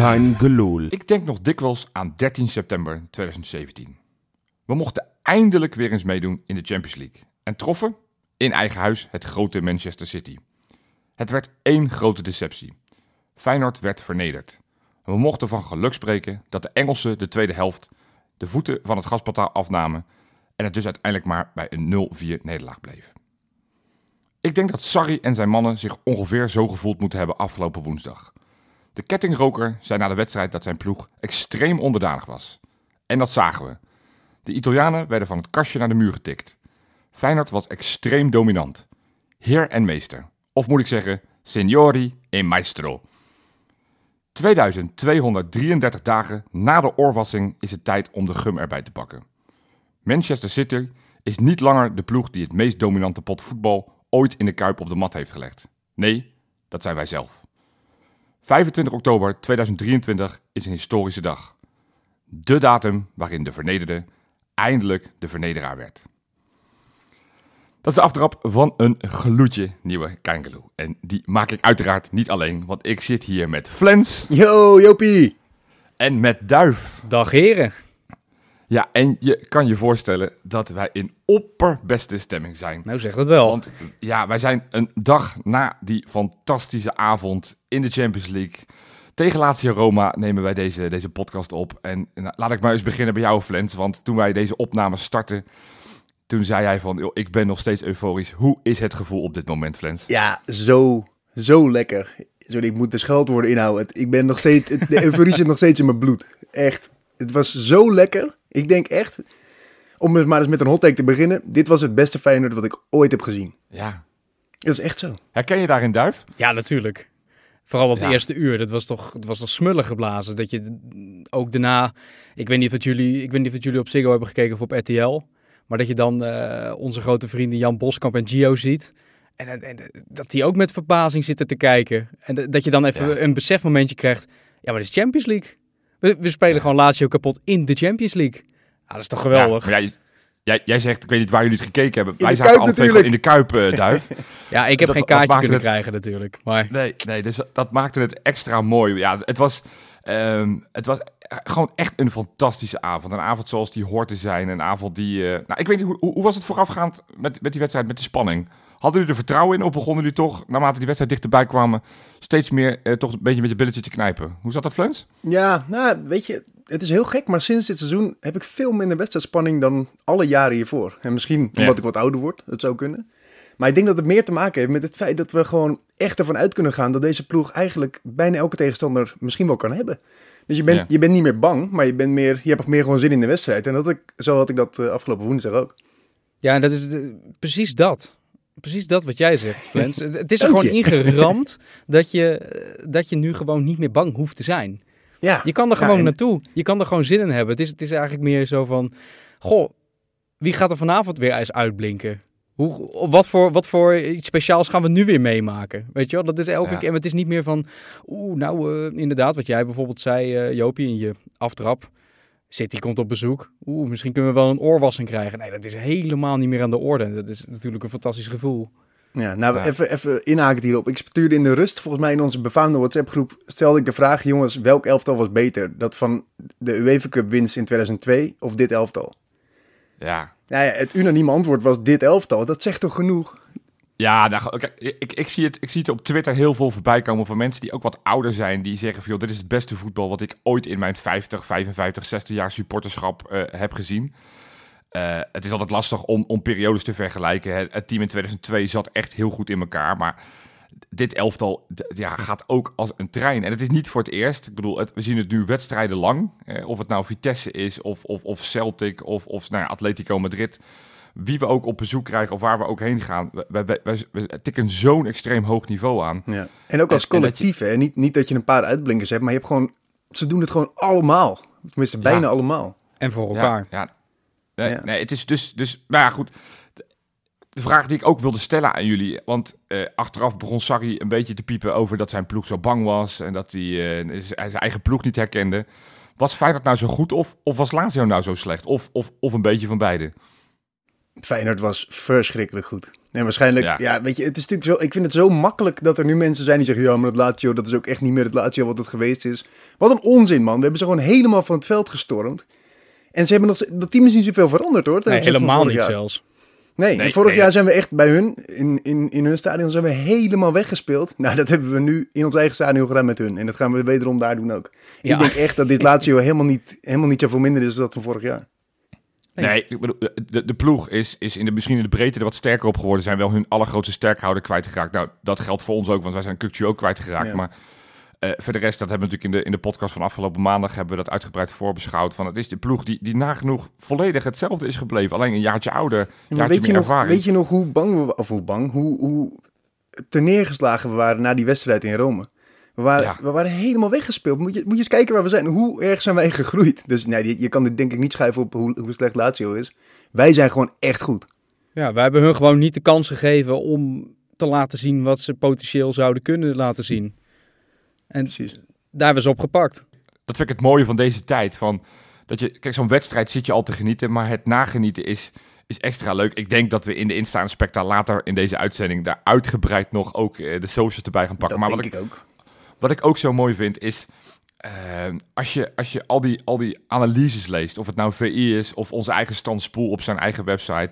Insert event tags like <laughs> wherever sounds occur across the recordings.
Geloel. Ik denk nog dikwijls aan 13 september 2017. We mochten eindelijk weer eens meedoen in de Champions League. En troffen in eigen huis het grote Manchester City. Het werd één grote deceptie. Feyenoord werd vernederd. We mochten van geluk spreken dat de Engelsen de tweede helft de voeten van het gasportaal afnamen en het dus uiteindelijk maar bij een 0-4 nederlaag bleef. Ik denk dat Sarri en zijn mannen zich ongeveer zo gevoeld moeten hebben afgelopen woensdag. De kettingroker zei na de wedstrijd dat zijn ploeg extreem onderdanig was. En dat zagen we. De Italianen werden van het kastje naar de muur getikt. Feyenoord was extreem dominant. Heer en meester. Of moet ik zeggen, signori e maestro. 2233 dagen na de oorwassing is het tijd om de gum erbij te pakken. Manchester City is niet langer de ploeg die het meest dominante pot voetbal ooit in de kuip op de mat heeft gelegd. Nee, dat zijn wij zelf. 25 oktober 2023 is een historische dag. De datum waarin de vernederde eindelijk de vernederaar werd. Dat is de aftrap van een gloedje nieuwe Kangaloo. En die maak ik uiteraard niet alleen, want ik zit hier met Flens Yo, Jopie. en met Duif. Dag heren. Ja, en je kan je voorstellen dat wij in opperbeste stemming zijn. Nou zeg dat wel. Want ja, wij zijn een dag na die fantastische avond in de Champions League. Tegen Lazio Roma nemen wij deze, deze podcast op. En nou, laat ik maar eens beginnen bij jou, Flens. Want toen wij deze opname startten, toen zei jij van... "Joh, ik ben nog steeds euforisch. Hoe is het gevoel op dit moment, Flens? Ja, zo, zo lekker. Sorry, ik moet de scheldwoorden inhouden. Ik ben nog steeds, de euforie zit nog steeds in mijn bloed. Echt. Het was zo lekker. Ik denk echt, om maar eens met een hot take te beginnen. Dit was het beste Feyenoord wat ik ooit heb gezien. Ja. Dat is echt zo. Herken je daarin Duif? Ja, natuurlijk. Vooral op Ja. het eerste uur. Dat was toch, dat was toch smullen geblazen. Dat je ook daarna... Ik weet niet of jullie, ik weet niet of jullie op Ziggo hebben gekeken of op RTL. Maar dat je dan eh, onze grote vrienden Jan Boskamp en Gio ziet. En, en- en dat die ook met verbazing zitten te kijken. En dat- dat je dan even Ja. een besefmomentje krijgt. Ja, maar dit is Champions League. We, we spelen gewoon Lazio kapot in de Champions League. Ja, dat is toch geweldig. Ja, maar jij, jij, jij zegt, ik weet niet waar jullie het gekeken hebben. In wij zaten twee natuurlijk. gewoon in de Kuip, eh, Duif. <laughs> Ja, ik heb Dat- geen kaartje kunnen het- krijgen natuurlijk. Maar Nee, nee, dus dat maakte het extra mooi. Ja, het was, ehm, het was gewoon echt een fantastische avond. Een avond zoals die hoort te zijn. Een avond die... eh, nou, ik weet niet, hoe, hoe hoe was het voorafgaand met, met die wedstrijd, met de spanning? Hadden jullie er vertrouwen in of begonnen jullie toch, naarmate die wedstrijd dichterbij kwamen, steeds meer eh, toch een beetje met je billetje te knijpen? Hoe zat dat, Flens? Ja, nou, weet je, het is heel gek, maar sinds dit seizoen heb ik veel minder wedstrijdspanning dan alle jaren hiervoor. En misschien omdat Ja. ik wat ouder word, dat zou kunnen. Maar ik denk dat het meer te maken heeft met het feit dat we gewoon echt ervan uit kunnen gaan dat deze ploeg eigenlijk bijna elke tegenstander misschien wel kan hebben. Dus je bent, Ja. je bent niet meer bang, maar je, bent meer, je hebt meer gewoon zin in de wedstrijd. En dat ik, zo had ik dat eh, afgelopen woensdag ook. Ja, dat is de- precies dat. Precies dat wat jij zegt, Flens. <laughs> het, is er gewoon ingeramd dat je, eh, dat je nu gewoon niet meer bang hoeft te zijn. Ja, Je kan er Ja, gewoon en- naartoe. Je kan er gewoon zin in hebben. Het is, het is eigenlijk meer zo van... Goh, wie gaat er vanavond weer eens uitblinken? Hoe, wat, voor, wat voor iets speciaals gaan we nu weer meemaken? Weet je wel? Dat is elke Ja. keer... Het is niet meer van... Oeh, nou, eh, inderdaad, wat jij bijvoorbeeld zei, eh Jopie, in je aftrap. City komt op bezoek. Oeh, misschien kunnen we wel een oorwassing krijgen. Nee, dat is helemaal niet meer aan de orde. Dat is natuurlijk een fantastisch gevoel. Ja, nou, Ja. Even, even inhaken hierop. Ik stuurde in de rust, volgens mij in onze befaamde WhatsApp-groep, stelde ik de vraag, jongens, welk elftal was beter? Dat van de UEFA Cup winst in 2002 of dit elftal? Ja, Nou ja, het unanieme antwoord was dit elftal. Dat zegt toch genoeg? Ja, nou, kijk, ik, ik, zie het, ik zie het op Twitter heel veel voorbij komen van mensen die ook wat ouder zijn. Die zeggen van, joh, dit is het beste voetbal wat ik ooit in mijn 50, 55, 60 jaar supporterschap eh, heb gezien. Eh, het is altijd lastig om, om periodes te vergelijken. Het team in 2002 zat echt heel goed in elkaar, maar dit elftal ja, gaat ook als een trein. En het is niet voor het eerst. Ik bedoel, we zien het nu wedstrijden lang. Eh, of het nou Vitesse is, of, of, of Celtic, of, of nou ja, Atletico Madrid. Wie we ook op bezoek krijgen of waar we ook heen gaan, we, we, we, we tikken zo'n extreem hoog niveau aan. Ja. En ook als En- en dat collectief, hè. Niet, niet dat je een paar uitblinkers hebt, maar je hebt gewoon... Ze doen het gewoon allemaal. Tenminste, bijna Ja. allemaal. En voor elkaar. Ja, ja. Nee, Ja. nee, het is dus, dus, maar ja, goed. De- vraag die ik ook wilde stellen aan jullie, want eh, achteraf begon Sarri een beetje te piepen over dat zijn ploeg zo bang was en dat hij eh, zijn eigen ploeg niet herkende. Was Feyenoord nou zo goed of, of was Lazio nou zo slecht? Of, of, of een beetje van beide? Feyenoord was verschrikkelijk goed. En waarschijnlijk, Ja. ja. weet je, het is natuurlijk zo, ik vind het zo makkelijk dat er nu mensen zijn die zeggen, ja, maar dat Lazio, dat is ook echt niet meer het Lazio wat het geweest is. Wat een onzin, man. We hebben ze gewoon helemaal van het veld gestormd. En ze hebben nog, dat team is niet zoveel veranderd, hoor. Nee, helemaal niet jaar. zelfs. Nee, vorig nee, jaar zijn we echt bij hun, in, in, in hun stadion, zijn we helemaal weggespeeld. Nou, dat hebben we nu in ons eigen stadion gedaan met hun. En dat gaan we wederom daar doen ook. Ja. Ik denk echt dat dit <laughs> Lazio helemaal niet, helemaal niet zoveel minder is dan dat van vorig jaar. Nee. Nee, ik bedoel, de, de, ploeg is, is in de, misschien in de breedte er wat sterker op geworden. Zijn wel hun allergrootste sterkhouder kwijtgeraakt. Nou, dat geldt voor ons ook, want wij zijn Kukcu ook kwijtgeraakt. Ja. Maar eh voor de rest, dat hebben we natuurlijk in de, in de podcast van afgelopen maandag... hebben we dat uitgebreid voorbeschouwd. Van, het is de ploeg die, die nagenoeg volledig hetzelfde is gebleven. Alleen een jaartje ouder, Ja, een maar jaartje weet, je meer nog, ervaring. weet je nog hoe bang we of hoe bang, hoe, hoe terneergeslagen we waren na die wedstrijd in Rome? We waren, Ja. we waren helemaal weggespeeld. Moet je, moet je eens kijken waar we zijn. Hoe erg zijn wij gegroeid? Dus nee, je, je kan dit denk ik niet schuiven op hoe, hoe slecht Lazio is. Wij zijn gewoon echt goed. Ja, wij hebben hun gewoon niet de kans gegeven om te laten zien wat ze potentieel zouden kunnen laten zien. En Precies. daar hebben ze op gepakt. Dat vind ik het mooie van deze tijd. Van, dat je, kijk, zo'n wedstrijd zit je al te genieten, maar het nagenieten is, is extra leuk. Ik denk dat we in de instaande specta later in deze uitzending daar uitgebreid nog ook eh, de socials erbij gaan pakken. Dat maar denk wat ik, ik ook. Wat ik ook zo mooi vind is, eh, als je, als je al, die, al die analyses leest, of het nou VI is of onze eigen Stan Spoel op zijn eigen website,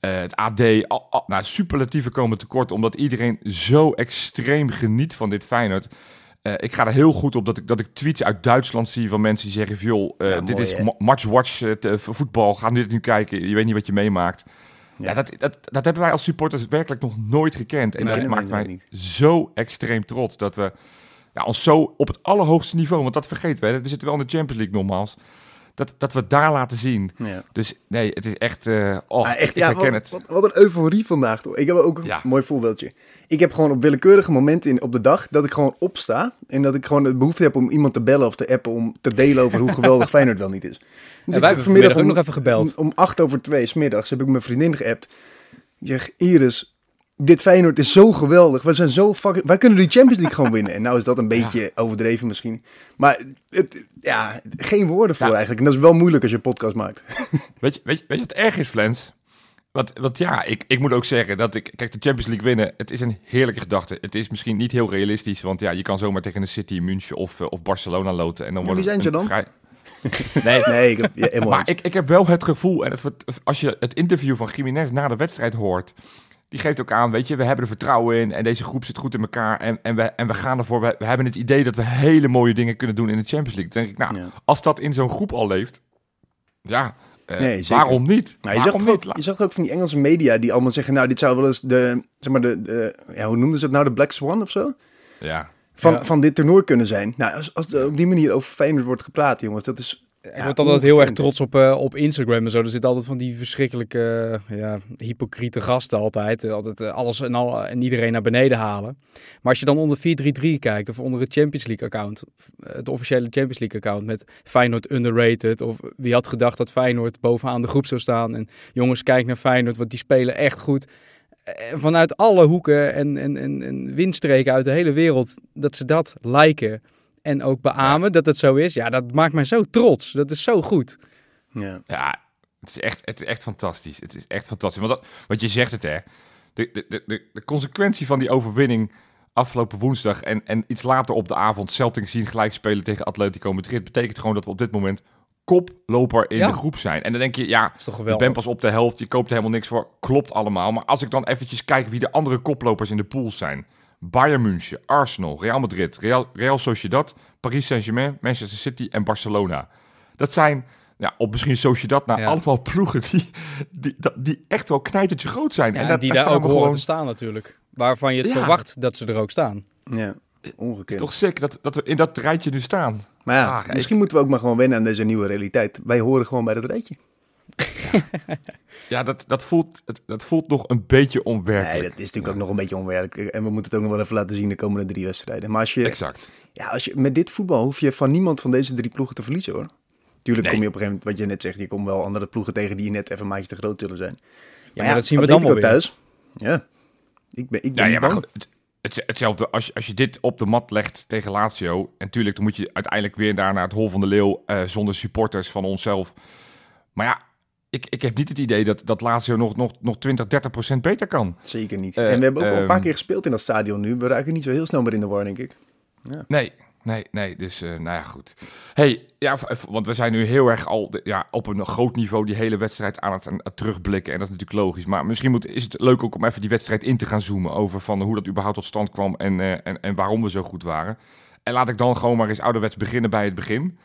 eh, het AD, al, al- nou, superlatieven komen tekort, omdat iedereen zo extreem geniet van dit Feyenoord. Eh, ik ga er heel goed op dat ik, dat ik tweets uit Duitsland zie van mensen die zeggen: joh, eh, Ja, dit mooi, is hè? ma- match watch te- voor voetbal. Ga dit nu kijken. Je weet niet wat je meemaakt. Ja, Ja. dat, dat, dat hebben wij als supporters werkelijk nog nooit gekend. En Nee, dat nee, maakt nee, mij zo extreem trots dat we ja, ons zo op het allerhoogste niveau, want dat vergeten we, we zitten wel in de Champions League nogmaals, dat, dat we het daar laten zien. Ja. Dus nee, het is echt, eh oh, Ah, echt, ik ja, herken wat, het. Wat, wat een euforie vandaag. Toch? Ik heb ook een Ja. mooi voorbeeldje. Ik heb gewoon op willekeurige momenten in, op de dag dat ik gewoon opsta. En dat ik gewoon de behoefte heb om iemand te bellen of te appen om te delen over hoe geweldig <laughs> Feyenoord wel niet is. Dus En ik wij hebben heb vanmiddag ook nog even gebeld. Om, om acht over twee smiddags heb ik mijn vriendin geappt. Ik zeg, Iris, dit Feyenoord is zo geweldig. We zijn zo fucking... Wij kunnen die Champions League gewoon winnen. En nou is dat een beetje overdreven misschien. Maar het, ja, geen woorden voor Ja. eigenlijk. En dat is wel moeilijk als je een podcast maakt. <laughs> Weet je, weet, je, weet je wat erg is, Flens? Want, want ja, ik, ik moet ook zeggen dat ik... Kijk, de Champions League winnen, het is een heerlijke gedachte. Het is misschien niet heel realistisch, want ja, je kan zomaar tegen een City, München of, eh, of Barcelona loten. En dan Ja, wordt wie het zijn ze een dan? Vrij... <laughs> Nee, Nee, ik heb, ja, helemaal maar ik, ik heb wel het gevoel, en het, als je het interview van Jiménez na de wedstrijd hoort, die geeft ook aan, weet je, we hebben er vertrouwen in en deze groep zit goed in elkaar en, en, we, en we gaan ervoor. We, we hebben het idee dat we hele mooie dingen kunnen doen in de Champions League. Dan denk ik, nou, Ja. als dat in zo'n groep al leeft, ja, eh, Nee, zeker. waarom niet? Nou, je, zag waarom ook, niet? La- je zag ook van die Engelse media die allemaal zeggen, nou, dit zou wel eens de, zeg maar, de, de ja, hoe noemden ze het nou, de Black Swan of zo? Ja, Van, Ja. van dit toernooi kunnen zijn. Nou, als, als er op die manier over Feyenoord wordt gepraat, jongens, dat is... Ik word altijd heel erg trots op, eh, op Instagram en zo. Er zitten altijd van die verschrikkelijke, eh, ja, hypocriete gasten altijd. Eh, Altijd alles en, al, en iedereen naar beneden halen. Maar als je dan onder 433 kijkt of onder het Champions League account, het officiële Champions League account met Feyenoord underrated. Of wie had gedacht dat Feyenoord bovenaan de groep zou staan. En jongens, kijk naar Feyenoord, want die spelen echt goed. Vanuit alle hoeken en, en, en, en windstreken uit de hele wereld, dat ze dat liken en ook beamen dat het zo is. Ja, dat maakt mij zo trots. Dat is zo goed. Ja. ja het, is echt, het is echt fantastisch. Het is echt fantastisch. Want, dat, want je zegt het, hè. De, de, de, de, de consequentie van die overwinning afgelopen woensdag en, en iets later op de avond Celtic zien gelijk spelen tegen Atletico Madrid, betekent gewoon dat we op dit moment koploper in Ja. de groep zijn. En dan denk je, ja, is toch je geweldig. bent pas op de helft, je koopt er helemaal niks voor. Klopt allemaal. Maar als ik dan eventjes kijk wie de andere koplopers in de pool zijn. Bayern München, Arsenal, Real Madrid, Real, Real Sociedad, Paris Saint-Germain, Manchester City en Barcelona. Dat zijn, ja, op misschien Sociedad, nou, Ja. allemaal ploegen die, die, die echt wel knijtertje groot zijn. Ja, en en dat, die daar ook gewoon... te staan natuurlijk. Waarvan je het Ja. verwacht dat ze er ook staan. ja, Het ongekend. is toch sick dat, dat we in dat rijtje nu staan. Maar ja, Ah, ik- misschien moeten we ook maar gewoon wennen aan deze nieuwe realiteit. Wij horen gewoon bij dat rijtje. Ja, dat, dat, voelt, het- dat voelt nog een beetje onwerkelijk. Nee, dat is natuurlijk ook nog een beetje onwerkelijk. En we moeten het ook nog wel even laten zien de komende drie wedstrijden. Maar als je, Exact. ja, als je met dit voetbal hoef je van niemand van deze drie ploegen te verliezen hoor. Tuurlijk Nee. kom je op een gegeven moment, wat je net zegt, je komt wel andere ploegen tegen die net even een maatje te groot zullen zijn. Ja, maar dat zien we dan wel weer. thuis. Ja, ik ben, ik ben Ja, niet ja maar goed, het, het- hetzelfde als, je- als je dit op de mat legt tegen Lazio. En tuurlijk, dan moet je uiteindelijk weer daar naar het Hol van de Leeuw eh, zonder supporters van onszelf. Maar ja, ik, ik heb niet het idee dat, dat Lazio nog, nog, nog 20, 30 procent beter kan. Zeker niet. Eh, en we hebben ook al een paar ehm, keer gespeeld in dat stadion nu. We raken niet zo heel snel meer in de war, denk ik. Nee, nee, nee. Dus, eh, nou ja, goed. hey, ja, want we zijn nu heel erg al ja, op een groot niveau die hele wedstrijd aan het, aan het terugblikken. En dat is natuurlijk logisch. Maar misschien moet, is het leuk ook om even die wedstrijd in te gaan zoomen over van hoe dat überhaupt tot stand kwam en, eh, en, en waarom we zo goed waren. En laat ik dan gewoon maar eens ouderwets beginnen bij het begin.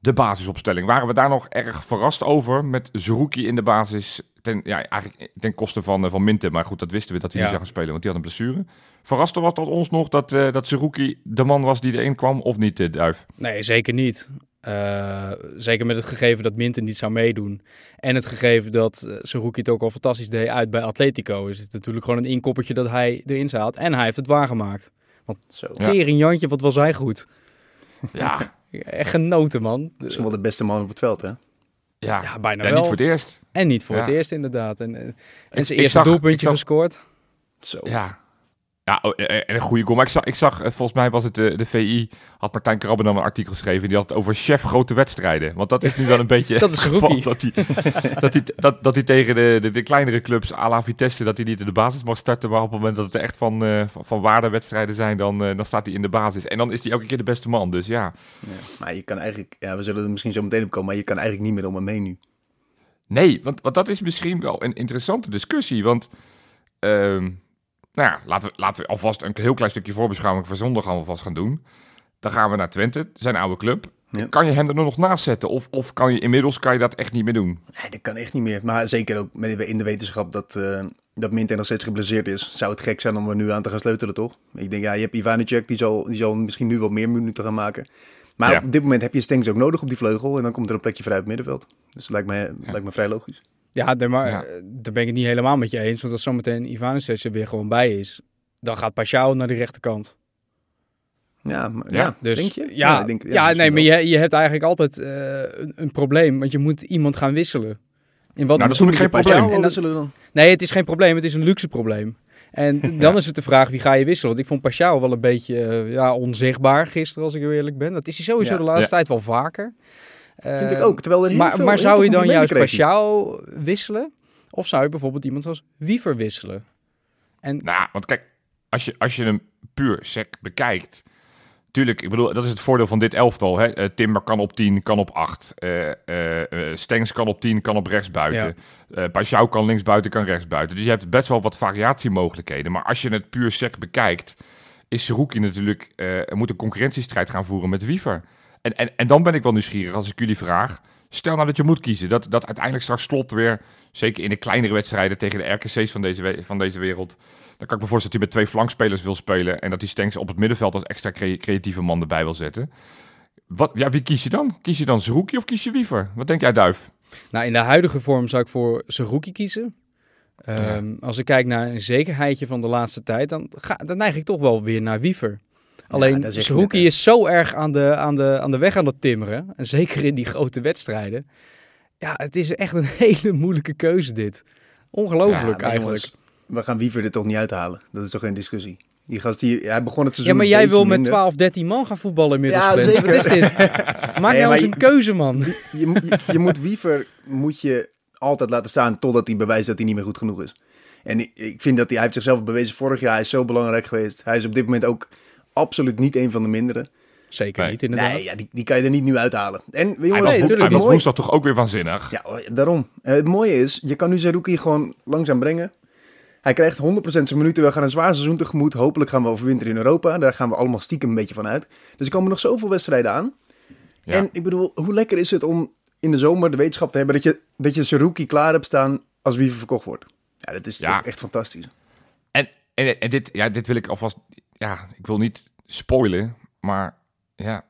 De basisopstelling. Waren we daar nog erg verrast over met Zerouki in de basis? Ten, ja, eigenlijk ten koste van, eh, van Minte. Maar goed, dat wisten we dat hij Ja. niet zou gaan spelen, want die had een blessure. Verraste was dat ons nog dat, eh dat Zerouki de man was die erin kwam of niet, eh, Duif? Nee, zeker niet. Eh, zeker met het gegeven dat Minten niet zou meedoen. En het gegeven dat uh, Saruki het ook al fantastisch deed uit bij Atletico. Is het natuurlijk gewoon een inkoppertje dat hij erin zat. En hij heeft het waargemaakt. Zo. Ja. Tering Jantje, wat was hij goed. Ja, <laughs> Echt genoten, man. Misschien wel de beste man op het veld, hè? ja. Ja, bijna Ja, wel. niet voor het eerst. En niet voor Ja. het eerst, inderdaad. En, eh, en Ik- zijn ik eerste zag- doelpuntje zag- gescoord. Zo. Ja. Ja, oh, eh, en een goede goal. Maar ik zag, ik zag, eh, volgens mij was het de, de VI, had Martijn Krabbe dan een artikel geschreven. Die had het over chef grote wedstrijden. Want dat is nu wel een <laughs> beetje Dat is geval Dat hij, <laughs> dat hij, dat, dat hij tegen de, de, de kleinere clubs, à la Vitesse, dat hij niet in de basis mag starten. Maar op het moment dat het echt van, eh van, van waardewedstrijden zijn, dan, eh, dan staat hij in de basis. En dan is hij elke keer de beste man. Dus ja, Ja. Maar je kan eigenlijk, ja, we zullen er misschien zo meteen op komen, maar je kan eigenlijk niet meer om hem heen nu. Nee, want, want dat is misschien wel een interessante discussie. Want, ehm, nou ja, laten we, laten we alvast een heel klein stukje voorbeschouwing voor zondag alvast gaan doen. Dan gaan we naar Twente, zijn oude club. Ja. Kan je hem er nog naast zetten? Of, of kan je inmiddels kan je dat echt niet meer doen? Nee, dat kan echt niet meer. Maar zeker ook met, in de wetenschap dat, eh dat Minte nog steeds geblesseerd is. Zou het gek zijn om er nu aan te gaan sleutelen, toch? Ik denk, ja, je hebt Ivanicek, die zal, die zal misschien nu wat meer minuten gaan maken. Maar Ja. op dit moment heb je Stengs ook nodig op die vleugel. En dan komt er een plekje vrij op het middenveld. Dus dat lijkt me, lijkt me vrij logisch. Ja, nee, maar Ja. eh, daar ben ik het niet helemaal met je eens. Want als zometeen Ivanovic er weer gewoon bij is, dan gaat Pashao naar die rechterkant. Ja, maar, Ja, ja, Dus denk je? ja, ik denk- ja, nee, maar je, je hebt eigenlijk altijd eh, een, een probleem, want je moet iemand gaan wisselen. In wat Nou, dat noem ik geen probleem. En dat- wisselen dan? Nee, het is geen probleem, het is een luxe probleem. En <laughs> dan is het de vraag, wie ga je wisselen? Want ik vond Pashao wel een beetje eh, ja, onzichtbaar gisteren, als ik heel eerlijk ben. Dat is hij sowieso Ja. de laatste Ja. tijd wel vaker. Vind ik Eh, ook. Terwijl er heel maar, veel, maar heel zou je dan juist. Pashao wisselen? Of zou je bijvoorbeeld iemand als Wiever wisselen? En Nou, want kijk, als je, als je hem puur sec bekijkt. Tuurlijk, ik bedoel, dat is het voordeel van dit elftal. Hè? Eh, Timber kan op 10, kan op 8. Eh eh, eh, Stengs kan op 10, kan op rechts buiten. Eh Pashao kan links buiten, kan rechts buiten. Dus je hebt best wel wat variatiemogelijkheden. Maar als je het puur sec bekijkt, is Seruki natuurlijk, eh moet een concurrentiestrijd gaan voeren met Wiever. En, en, en dan ben ik wel nieuwsgierig als ik jullie vraag. Stel nou dat je moet kiezen. Dat, dat uiteindelijk straks slot weer, zeker in de kleinere wedstrijden tegen de RKC's van deze, van deze wereld. Dan kan ik me voorstellen dat hij met twee flankspelers wil spelen. En dat hij Stenks op het middenveld als extra crea- creatieve man erbij wil zetten. Wat, ja, wie kies je dan? Kies je dan Zerouki of kies je Wiever? Wat denk jij, Duif? Nou, in de huidige vorm zou ik voor Saruki kiezen. Ehm, Als ik kijk naar een zekerheidje van de laatste tijd, dan, ga, dan neig ik toch wel weer naar Wiever. Alleen hè. is zo erg aan de, aan, de, aan de weg aan het timmeren. En zeker in die grote wedstrijden. Ja, het is echt een <laughs> hele moeilijke keuze dit. Ongelooflijk maar eigenlijk. jongens, we gaan Wiever er toch niet uithalen. Dat is toch geen discussie. Die gast, die, hij begon het Ja, seizoen maar een jij wil met minder. 12, 13 man gaan voetballen inmiddels. Ja, zeker. Wat is dit? <laughs> Maak nou maar eens een keuze, man. Je, moet- je, je moet Wiever moet je altijd laten staan totdat hij bewijst dat hij niet meer goed genoeg is. En ik, ik vind dat hij, hij heeft zichzelf bewezen vorig jaar. Hij is zo belangrijk geweest. Hij is op dit moment ook absoluut niet een van de minderen. Zeker Nee. niet, inderdaad. Nee, ja, die, die kan je er niet nu uithalen. En jongens, Hij was, nee, was mooi- woensdag toch ook weer waanzinnig? Ja, daarom. Eh, het mooie is, je kan nu Zerouki gewoon langzaam brengen. Hij krijgt 100% zijn minuten. We gaan een zwaar seizoen tegemoet. Hopelijk gaan we overwinteren in Europa. Daar gaan we allemaal stiekem een beetje van uit. Dus er komen nog zoveel wedstrijden aan. Ja. En ik bedoel, hoe lekker is het om in de zomer de wetenschap te hebben dat je, dat je Zerouki klaar hebt staan als Wiever verkocht wordt. Ja, dat is Ja. echt fantastisch. En, en, en dit, ja, dit wil ik alvast. Ja, ik wil niet spoilen, maar ja.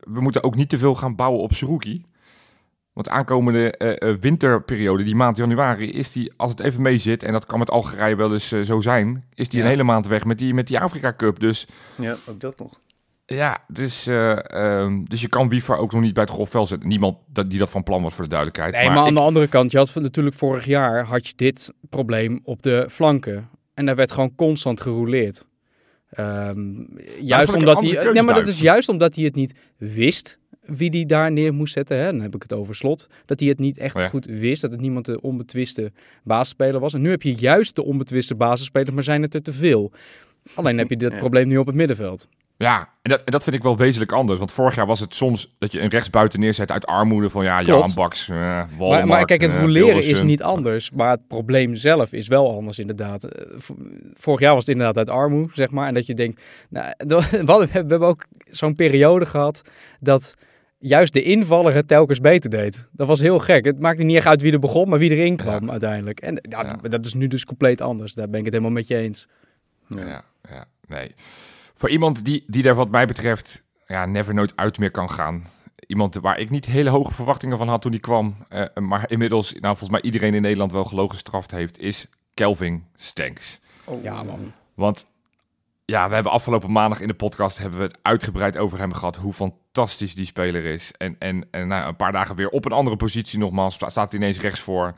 We moeten ook niet te veel gaan bouwen op Suruki. Want aankomende eh, eh, winterperiode, die maand januari, is die, als het even mee zit, en dat kan met Algerije wel eens eh, zo zijn, is die Ja. een hele maand weg met die, met die Afrika Cup. Dus Ja, ook dat nog. ja, dus, eh, ehm, dus je kan Wiever ook nog niet bij het golfveld zetten. Niemand dat, die dat van plan was voor de duidelijkheid. Nee, maar, aan ik- de andere kant, je had natuurlijk vorig jaar had je dit probleem op de flanken. En daar werd gewoon constant gerouleerd. Ehm, juist omdat hij. Nee, maar dat is juist omdat hij het niet wist wie die daar neer moest zetten. Hè? Dan heb ik het over slot. Dat hij het niet echt Ja. goed wist. Dat het niemand de onbetwiste basisspeler was. En nu heb je juist de onbetwiste basisspelers, maar zijn het er te veel. Alleen heb je dit Ja. probleem nu op het middenveld. Ja, en dat, en dat vind ik wel wezenlijk anders. Want vorig jaar was het soms dat je een rechtsbuiten neerzet uit armoede van ja. Johan Baks, eh Maar, maar kijk, het eh, roleren is niet anders. Maar het probleem zelf is wel anders, inderdaad. Eh, Vorig jaar was het inderdaad uit armoede, zeg maar. En dat je denkt. Nou, <laughs> we, hebben ook zo'n periode gehad. dat juist de invaller het telkens beter deed. Dat was heel gek. Het maakte niet echt uit wie er begon, maar wie erin kwam uiteindelijk. En ja, Ja. dat is nu dus compleet anders. Daar ben ik het helemaal met je eens. Ja, ja, nee. Voor iemand die, die er wat mij betreft ja, never nooit uit meer kan gaan. Iemand waar ik niet hele hoge verwachtingen van had toen hij kwam. eh, maar inmiddels, nou, volgens mij iedereen in Nederland wel gelogen gestraft heeft, is Kelvin Stenks. Ja, man. Want ja, we hebben afgelopen maandag in de podcast hebben we het uitgebreid over hem gehad. Hoe fantastisch die speler is. En, en, en nou, een paar dagen weer op een andere positie nogmaals. sta- Staat hij ineens rechts voor.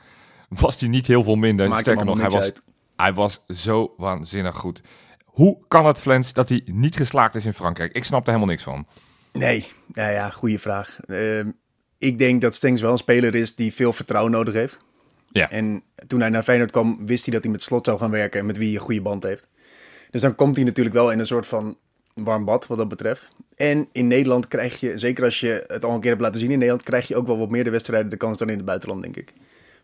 Was hij niet heel veel minder. Sterker nog, hij was, uit. hij was zo waanzinnig goed. Hoe kan het, Flens, dat hij niet geslaagd is in Frankrijk? Ik snap er helemaal niks van. Nee, nou ja, goede vraag. Ehm, ik denk dat Stengs wel een speler is die veel vertrouwen nodig heeft. Ja. En toen hij naar Feyenoord kwam, wist hij dat hij met Slot zou gaan werken en met wie hij een goede band heeft. Dus dan komt hij natuurlijk wel in een soort van warm bad wat dat betreft. En in Nederland krijg je, zeker als je het al een keer hebt laten zien in Nederland, krijg je ook wel wat meer de wedstrijden de kans dan in het buitenland, denk ik.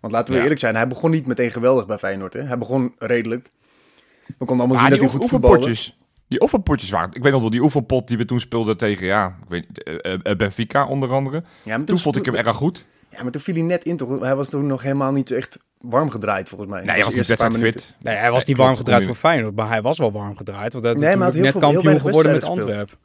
Want laten we Ja. eerlijk zijn, hij begon niet meteen geweldig bij Feyenoord. Hè? Hij begon redelijk. We konden allemaal zien die dat hij oef- goed voetbalde. oefenpotjes, die oefenpotjes waren... Ik weet nog wel, die oefenpot die we toen speelden tegen, ja, ik weet, niet, eh, eh, Benfica onder andere. Ja, maar Toen vond ik hem erg goed. Ja, maar toen viel hij net in toch? Hij was toen nog helemaal niet echt warm gedraaid volgens mij. Nee, hij was de niet minuten. fit. Nee, hij was Nee, niet klopt, warm gedraaid voor Feyenoord, maar hij was wel warm gedraaid. Want hij Nee, maar hij natuurlijk had net heel veel- kampioen geworden met Antwerpen.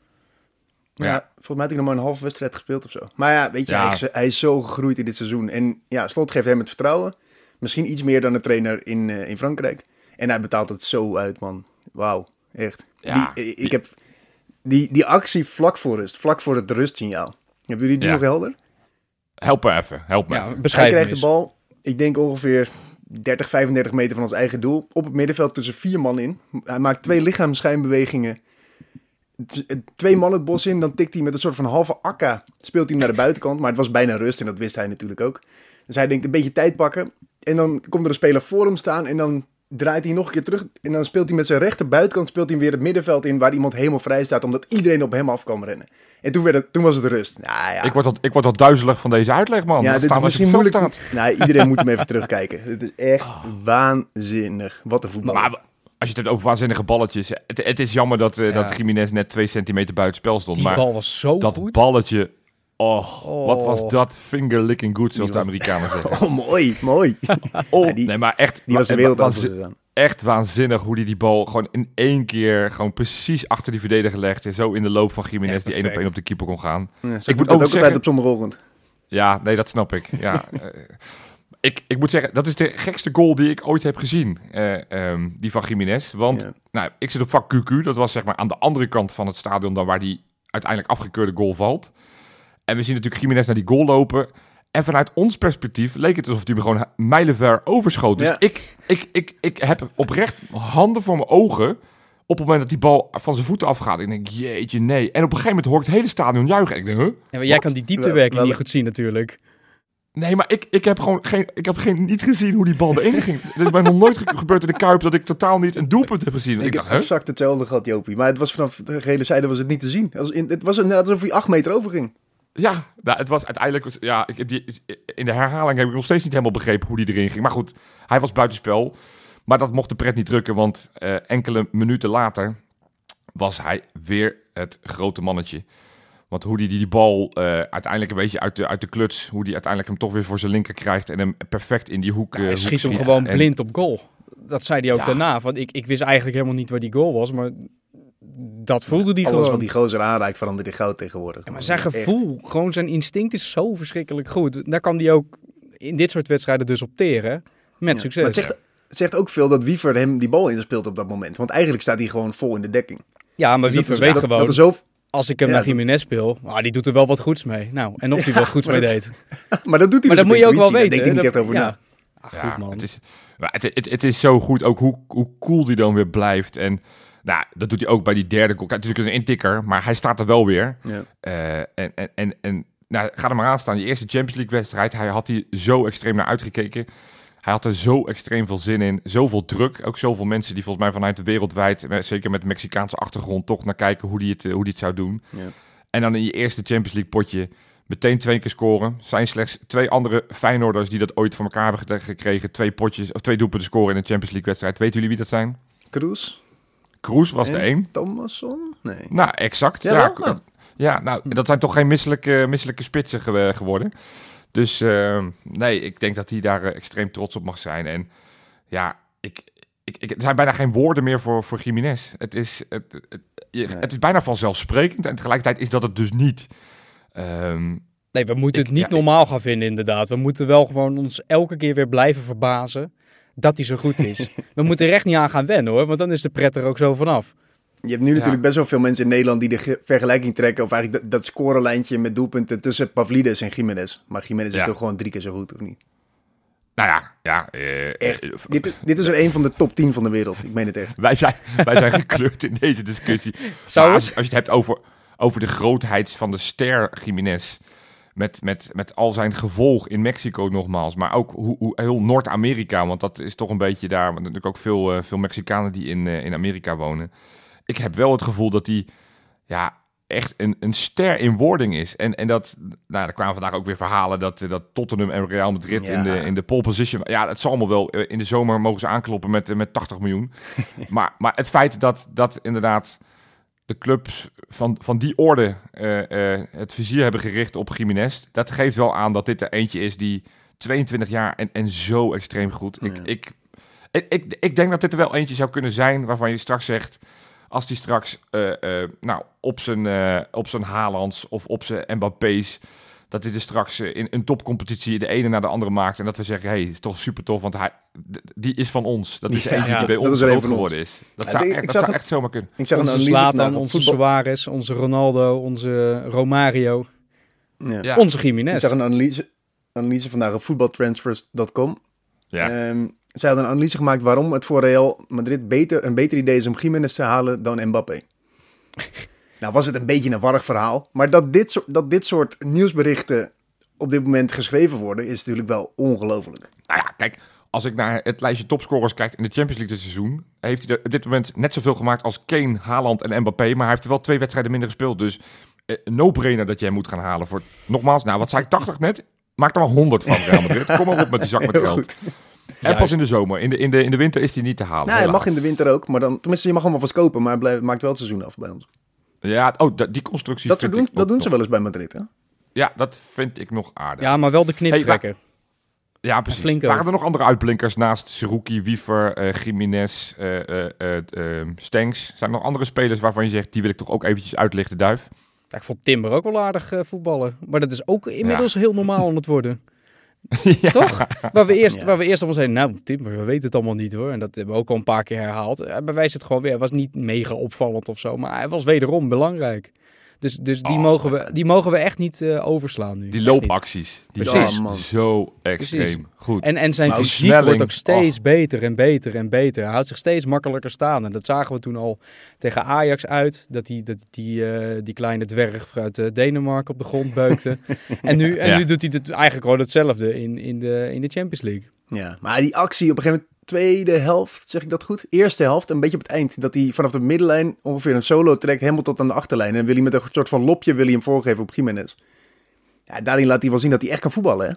Ja, Ja. volgens mij had hij nog maar een halve wedstrijd gespeeld of zo. Maar ja, weet je, Ja. Hij, is, hij is zo gegroeid in dit seizoen. En ja, Slot geeft hem het vertrouwen. Misschien iets meer dan de trainer in, eh, in Frankrijk. En hij betaalt het zo uit, man. Wauw, echt. Ja, die, ik heb die, die actie vlak voor rust, vlak voor het rustsignaal. Hebben jullie die Ja. nog helder? Help me even, help me Ja, even. Hij krijgt de bal, ik denk ongeveer 30, 35 meter van ons eigen doel. Op het middenveld tussen vier man in. Hij maakt twee lichaamsschijnbewegingen. T- Twee man het bos in, dan tikt hij met een soort van halve akka. Speelt hij hem naar de buitenkant, maar het was bijna rust en dat wist hij natuurlijk ook. Dus hij denkt een beetje tijd pakken. En dan komt er een speler voor hem staan en dan draait hij nog een keer terug. En dan speelt hij met zijn rechter buitenkant speelt hij weer het middenveld in waar iemand helemaal vrij staat. Omdat iedereen op hem af kan rennen. En toen, werd het, toen was het rust. Nou ja, Ik word, al, ik word al duizelig van deze uitleg, man. ja, dit is misschien moeilijk. staat. Nee, iedereen moet hem even <laughs> terugkijken. Het is echt waanzinnig. Wat een voetbal. Maar als je het hebt over waanzinnige balletjes. Het, het is jammer dat, eh Ja. dat Jiménez net twee centimeter buiten spel stond. Die maar bal was zo dat goed. balletje... Oh, Oh. wat was dat finger licking good, zoals de was- Amerikanen zeggen. <laughs> Oh, mooi, mooi. <laughs> Oh, Ja, die- nee, maar echt, Die was de wereld waanzin- echt waanzinnig hoe die die bal gewoon in één keer gewoon precies achter die verdediger legde. Zo in de loop van Jiménez die één op één op de keeper kon gaan. Ja, Ik moet ook ook altijd zeggen- op zondagochtend. Ja, nee, dat snap ik. Ja, <laughs> eh, ik, ik moet zeggen, dat is de gekste goal die ik ooit heb gezien. eh, ehm, die van Jiménez. Want Ja. nou, ik zit op vak QQ. Dat was zeg maar aan de andere kant van het stadion dan waar die uiteindelijk afgekeurde goal valt. En we zien natuurlijk Jiménez naar die goal lopen. En vanuit ons perspectief leek het alsof hij me gewoon mijlenver overschoot. Dus Ja. ik, ik, ik, ik heb oprecht handen voor mijn ogen op het moment dat die bal van zijn voeten afgaat. Ik denk, jeetje, nee. En op een gegeven moment hoor ik het hele stadion juichen. Ik denk, huh? Ja, maar jij Wat? kan die dieptewerking wel- niet goed zien natuurlijk. Nee, maar ik, ik heb gewoon geen, ik heb geen, niet gezien hoe die bal erin ging. <laughs> Het is mij nog nooit ge- gebeurd in de Kuip dat ik totaal niet een doelpunt heb gezien. Ik, Ik dacht, hè? exact hetzelfde gehad, Jopie. Maar het was vanaf de gele zijde was het niet te zien. Als in, het was inderdaad alsof hij acht meter over ging. Ja, nou, het was uiteindelijk, was- ja, ik heb die, in de herhaling heb ik nog steeds niet helemaal begrepen hoe die erin ging. Maar goed, hij was buitenspel. Maar dat mocht de pret niet drukken, want eh, enkele minuten later was hij weer het grote mannetje. Want hoe die die, die bal eh, uiteindelijk een beetje uit de, uit de kluts, hoe die uiteindelijk hem toch weer voor zijn linker krijgt en hem perfect in die hoek, Ja, eh, hij hoek schiet hem gewoon En- blind op goal. Dat zei hij ook Ja. daarna. Want ik, ik wist eigenlijk helemaal niet waar die goal was. Maar dat voelde die Alles gewoon. wat die gozer aanraakt verandert in goud tegenwoordig. Ja, maar zijn Echt. gevoel, gewoon zijn instinct is zo verschrikkelijk goed. Daar kan hij ook in dit soort wedstrijden dus op teren. Met Ja. succes. Maar het zegt, het zegt ook veel dat Wiever hem die bal inspeelt op dat moment. Want eigenlijk staat hij gewoon vol in de dekking. ja, maar Dus Wiever weet dat, gewoon, Dat er zo, als ik hem Ja, naar Jiménez speel, ah, die doet er wel wat goeds mee. Nou, en of <laughs> hij wel goeds mee dat- deed. <laughs> maar dat doet hij Maar dus dat moet je ook wel weten. Daar denkt hij niet echt over ja. na. Ah, Ja, goed man. Het is, maar het, het, het is zo goed ook hoe, hoe cool die dan weer blijft. En nou, dat doet hij ook bij die derde goal. Kijk, Natuurlijk is een intikker, maar hij staat er wel weer. Ja. Eh, en en, en, en nou, ga er maar aan staan. Die eerste Champions League wedstrijd, hij had hier zo extreem naar uitgekeken. Hij had er zo extreem veel zin in. Zoveel druk. Ook zoveel mensen die volgens mij vanuit de wereldwijd, eh, zeker met de Mexicaanse achtergrond, toch naar kijken hoe die het, eh, hoe die het zou doen. Ja. En dan in je eerste Champions League potje meteen twee keer scoren. Zijn slechts twee andere Feyenoorders die dat ooit voor elkaar hebben ge- gekregen. Twee potjes of twee doelpunten scoren in een Champions League wedstrijd. Weten jullie wie dat zijn? Kroes? Kroes was de één. Thomasson? Nee. Nou, exact. Ja, Ja, nou, dat zijn toch geen misselijke, misselijke spitsen ge- geworden. Dus eh, nee, ik denk dat hij daar eh, extreem trots op mag zijn. En ja, ik, ik, ik, er zijn bijna geen woorden meer voor, voor Jiménez. Het is, het, het, je- Nee. het is bijna vanzelfsprekend en tegelijkertijd is dat het dus niet. Ehm, Nee, we moeten Ik- het niet ja, normaal gaan vinden inderdaad. We moeten wel gewoon ons elke keer weer blijven verbazen dat hij zo goed is. we moeten er echt niet aan gaan wennen hoor, want dan is de pret er ook zo vanaf. Je hebt nu natuurlijk best wel veel mensen in Nederland die de ge- vergelijking trekken. Of eigenlijk dat, dat scorenlijntje met doelpunten tussen Pavlidis en Jiménez. Maar Jiménez is toch gewoon drie keer zo goed, of niet? nou ja, ja eh, Echt. eh, Dit, dit is er een van de top 10 van de wereld. Ik meen het echt. wij, zijn, wij zijn gekleurd in deze discussie. Zou als je het hebt over, over de grootheid van de ster Jiménez. Met, met, met al zijn gevolg in Mexico nogmaals. Maar ook hoe, hoe heel Noord-Amerika. Want dat is toch een beetje daar. Want natuurlijk ook veel, eh, veel Mexicanen die in, eh, in Amerika wonen. Ik heb wel het gevoel dat hij ja, echt een, een ster in wording is. En, en dat, nou, er kwamen vandaag ook weer verhalen dat, eh, dat Tottenham en Real Madrid Ja. in, de, in de pole position. Ja, het zal allemaal wel. In de zomer mogen ze aankloppen met, met 80 miljoen. <laughs> maar, maar het feit dat, dat inderdaad de clubs van, van die orde eh, het vizier hebben gericht op Jiménez, dat geeft wel aan dat dit er eentje is die 22 jaar en, en zo extreem goed. Ik, Ja. ik, ik, ik, ik denk dat dit er wel eentje zou kunnen zijn waarvan je straks zegt, als die straks eh, nou, op zijn, op zijn Haalands of op zijn Mbappé's, dat hij er straks eh, in een topcompetitie de ene naar de andere maakt en dat we zeggen, hey, is toch super tof, want hij, die is van ons. Dat is Ja, eentje ja, die bij ons groot geworden is. Dat Ja, zou, ik- echt, ik dat zag zou een- echt zomaar kunnen. Ik zag een Onze vandaag op onze voetbal. Suarez, onze Ronaldo, onze Romario, Ja. Ja. onze Ik Jiménez. zag een analyse, analyse vandaag op voetbaltransfers.com. Ja. Ehm, zij hadden een analyse gemaakt waarom het voor Real Madrid beter, een beter idee is om Jiménez te halen dan Mbappé. Nou was het een beetje een warrig verhaal. Maar dat dit, soort, dat dit soort nieuwsberichten op dit moment geschreven worden, is natuurlijk wel ongelooflijk. Nou ja, kijk, als ik naar het lijstje topscorers kijk in de Champions League dit seizoen, heeft hij er op dit moment net zoveel gemaakt als Kane, Haaland en Mbappé, maar hij heeft er wel twee wedstrijden minder gespeeld. Dus eh, no-brainer dat jij moet gaan halen voor, nogmaals, nou wat zei ik, 80 net? Maak er maar 100 van, Real Madrid. Kom maar op met die zak met geld. En pas in de zomer. In de, in de, in de winter is hij niet te halen. Nou, hij mag in de winter ook, maar dan, tenminste, je mag allemaal vast kopen, maar hij blijft, maakt wel het seizoen af bij ons. Ja, oh, die constructie Dat, vind doen, ik dat doen ze wel eens bij Madrid, hè? Ja, dat vind ik nog aardig. Ja, maar wel de knip Hey, trekken. Ja, precies. Waren er nog andere uitblinkers naast Seruki, Wiever, eh Jiménez, eh eh eh, eh, Stenks? Zijn er nog andere spelers waarvan je zegt, die wil ik toch ook eventjes uitlichten, Duif? Ja, ik vond Timber ook wel aardig eh, voetballen. Maar dat is ook inmiddels heel normaal aan het worden. <laughs> ja. Toch? Waar we eerst, Ja. waar we eerst allemaal zeiden, nou Timber, we weten het allemaal niet hoor. En dat hebben we ook al een paar keer herhaald. Hij bewijst het gewoon weer. Hij was niet mega opvallend of zo, maar hij was wederom belangrijk. Dus, dus die, Oh, mogen we, die mogen we echt niet eh, overslaan nu. Die loopacties, die Precies. zijn Ja, man. zo extreem goed. En, en zijn Maar ook fysiek snelling, wordt ook steeds beter en beter en beter. Hij houdt zich steeds makkelijker staan. En dat zagen we toen al tegen Ajax uit. Dat die, dat die, eh, die kleine dwerg uit eh, Denemarken op de grond beukte. <laughs> en nu, en Ja. nu doet hij het eigenlijk gewoon hetzelfde in, in, de, in de Champions League. Ja, maar die actie op een gegeven moment, tweede helft, zeg ik dat goed? Eerste helft, een beetje op het eind. Dat hij vanaf de middenlijn ongeveer een solo trekt, helemaal tot aan de achterlijn. En wil hij met een soort van lopje wil hij hem voorgeven op Jiménez. Ja, daarin laat hij wel zien dat hij echt kan voetballen, hè?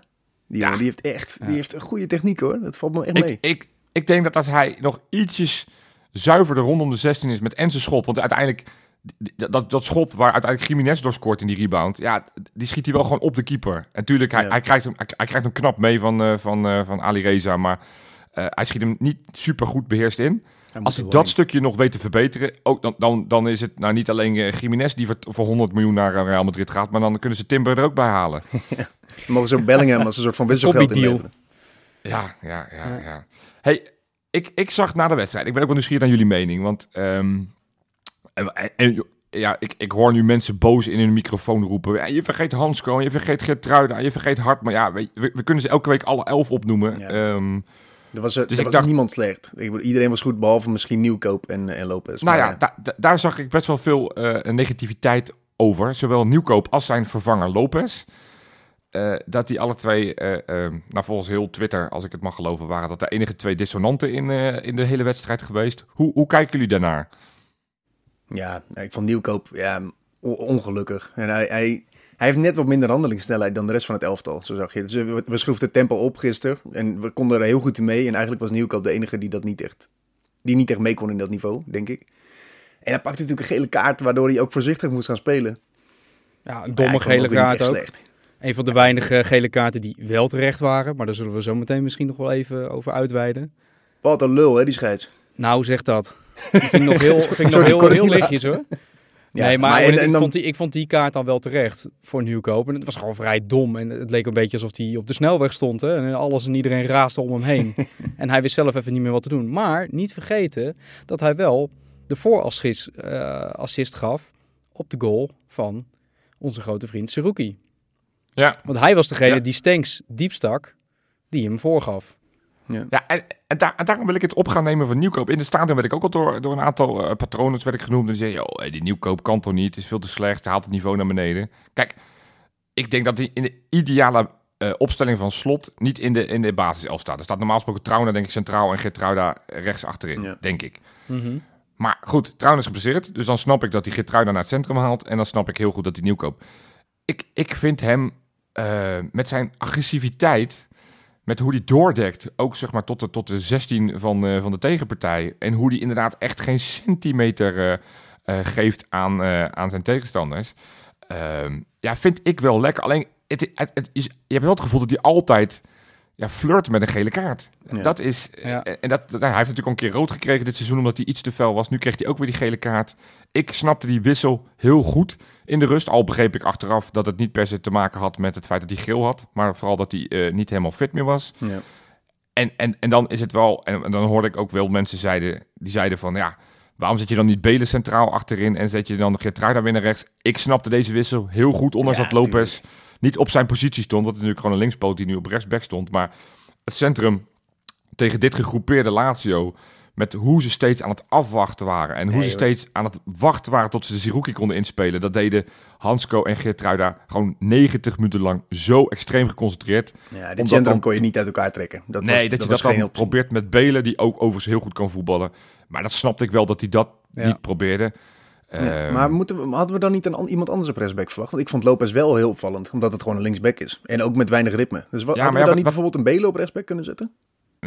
Die Ja. die heeft echt die heeft een goede techniek, hoor. Dat valt me echt mee. Ik, ik, ik denk dat als hij nog ietsjes zuiverder rondom de 16 is met en zijn schot, want uiteindelijk, dat, dat schot waar uiteindelijk Jiménez door scoort in die rebound, ja, die schiet hij wel gewoon op de keeper. En natuurlijk, hij, Ja. hij, krijgt, hem, hij, hij krijgt hem knap mee van, eh, van, eh, van Ali Reza, maar hij schiet hem niet super goed beheerst in. Als hij dat stukje nog weet te verbeteren, ook dan, dan, dan is het nou niet alleen eh, Jiménez die voor, voor 100 miljoen naar eh, Real Madrid gaat, maar dan kunnen ze Timber er ook bij halen. <laughs> in. Mogen ze ook Bellingham als een soort van wisselgeld Koppie deal. inleveren. Ja, ja, ja, ja. Hey, ik, ik zag na de wedstrijd, ik ben ook wel nieuwsgierig naar jullie mening, want ehm, en, ja, ik, ik hoor nu mensen boos in hun microfoon roepen. Ja, je vergeet Hansko, je vergeet Gertruida, je vergeet Hartman. Ja, we, we, we kunnen ze elke week alle elf opnoemen. Ja. Ehm, Er was, er, Dus er was dacht- niemand slecht. Iedereen was goed, behalve misschien Nieuwkoop en, en Lopez. Nou Maar ja, da- da- daar zag ik best wel veel eh, negativiteit over. Zowel Nieuwkoop als zijn vervanger Lopez. Eh, dat die alle twee, eh, eh, nou volgens heel Twitter, als ik het mag geloven, waren dat de enige twee dissonanten in, eh, in de hele wedstrijd geweest. Hoe, hoe kijken jullie daarnaar? Ja, ik vond Nieuwkoop ja, ongelukkig. En hij, hij, hij heeft net wat minder handelingssnelheid dan de rest van het elftal, zo zag je. Dus we, we schroefden het tempo op gisteren en we konden er heel goed in mee. En eigenlijk was Nieuwkoop de enige die dat niet echt, die niet echt mee kon in dat niveau, denk ik. En hij pakte natuurlijk een gele kaart, waardoor hij ook voorzichtig moest gaan spelen. Ja, een domme ik gele kaart ook. slecht. Een van de weinige gele kaarten die wel terecht waren. Maar daar zullen we zo meteen misschien nog wel even over uitweiden. Wat een lul, hè, die scheids. Nou, zeg dat. Die vind ik nog heel, <laughs> vind ik nog heel, ik heel lichtjes hoor. Ja, nee, maar, maar en- ik, en dan- vond die, ik vond die kaart dan wel terecht voor Nieuwkoop. En het was gewoon vrij dom. En het leek een beetje alsof hij op de snelweg stond. Hè? En alles en iedereen raasde om hem heen. <laughs> en hij wist zelf even niet meer wat te doen. Maar niet vergeten dat hij wel de voorassist eh, assist gaf op de goal van onze grote vriend Seruki. Ja, Want hij was degene Ja. die Stenks diep stak, die hem voorgaf. Ja en, en, daar- en daarom wil ik het op gaan nemen van Nieuwkoop. In de stadion werd ik ook al door, door een aantal eh, patronen werd ik genoemd. En die zeiden, joh, hey, die Nieuwkoop kan toch niet, het is veel te slecht, hij haalt het niveau naar beneden. Kijk, ik denk dat hij in de ideale eh, opstelling van slot niet in de, in de basiself staat. Er staat normaal gesproken Trouwner denk ik centraal en Geertruida rechts achterin, Ja. denk ik. Mhm. Maar goed, Trouwner is geblesseerd, dus dan snap ik dat hij Geertruida naar het centrum haalt. En dan snap ik heel goed dat hij Nieuwkoop. Ik, ik vind hem eh, met zijn agressiviteit, met hoe hij doordekt, ook zeg maar tot de, tot de 16 van, eh, van de tegenpartij. En hoe hij inderdaad echt geen centimeter eh, eh, geeft aan, aan zijn tegenstanders. Ehm, ja, vind ik wel lekker. Alleen, het, het, het is, je hebt wel het gevoel dat hij altijd ja, flirt met een gele kaart. Ja. Dat is, Ja. en dat, dat- hij heeft natuurlijk al een keer rood gekregen dit seizoen omdat hij iets te fel was. Nu kreeg hij ook weer die gele kaart. Ik snapte die wissel heel goed in de rust. Al begreep ik achteraf dat het niet per se te maken had met het feit dat hij geel had. Maar vooral dat hij eh, niet helemaal fit meer was. Ja. En, en, en dan is het wel, en, en dan hoorde ik ook wel mensen zeiden, die zeiden van ja, waarom zet je dan niet Belen centraal achterin en zet je dan de Geertruida weer naar rechts? Ik snapte deze wissel heel goed, ondanks Ja, dat Lopez niet op zijn positie stond. Dat is natuurlijk gewoon een linkspoot die nu op rechtsback stond. Maar het centrum tegen dit gegroepeerde Lazio, met hoe ze steeds aan het afwachten waren en hoe Nee, ze steeds aan het wachten waren tot ze de Ziruki konden inspelen. Dat deden Hansko en Geertruida gewoon 90 minuten lang zo extreem geconcentreerd. Ja, dit centrum dan- kon je niet uit elkaar trekken. Dat nee, was, dat, je dat dan optie. probeert met Belen, die ook overigens heel goed kan voetballen. Maar dat snapte ik wel dat hij dat Ja. niet probeerde. Ja, Ehm, maar moeten we, hadden we dan niet een, an- iemand anders op rechtsback verwacht? Want ik vond Lopez wel heel opvallend, omdat het gewoon een linksback is. En ook met weinig ritme. Dus wat, Ja, hadden maar we dan niet wat- bijvoorbeeld een Belen op rechtsback kunnen zetten?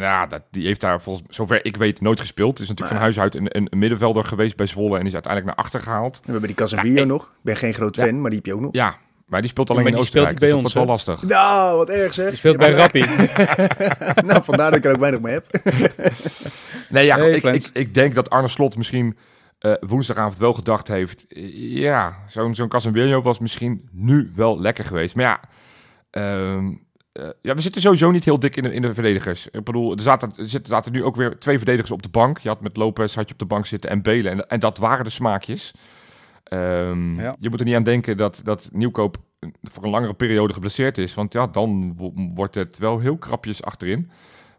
Ja, dat, die heeft daar volgens zover ik weet nooit gespeeld. Het is natuurlijk van huis uit een, een, middenvelder geweest bij Zwolle en is uiteindelijk naar achter gehaald. En we hebben die Casemiro Ja, nog. Ik ben geen groot Ja. fan, maar die heb je ook nog. Ja, maar die speelt alleen maar in die speelt Oostenrijk, bij dus dat ons, wordt wel lastig. Nou, wat erg zeg. Die speelt Ja, bij Rappi. <laughs> nou, vandaar dat ik er ook weinig mee heb. <laughs> Nee, ja, Hey, ik, ik, ik denk dat Arne Slot misschien eh, woensdagavond wel gedacht heeft... eh, Ja, zo'n zo'n Casemiro was misschien nu wel lekker geweest. Maar ja, ehm, eh, ja, we zitten sowieso niet heel dik in de, in de verdedigers. Ik bedoel, er zaten, er zaten nu ook weer twee verdedigers op de bank. Je had met Lopez had je op de bank zitten en Belen. En, en dat waren de smaakjes. Ehm, Ja. Je moet er niet aan denken dat, dat Nieuwkoop voor een langere periode geblesseerd is. Want ja, dan wo- wordt het wel heel krapjes achterin.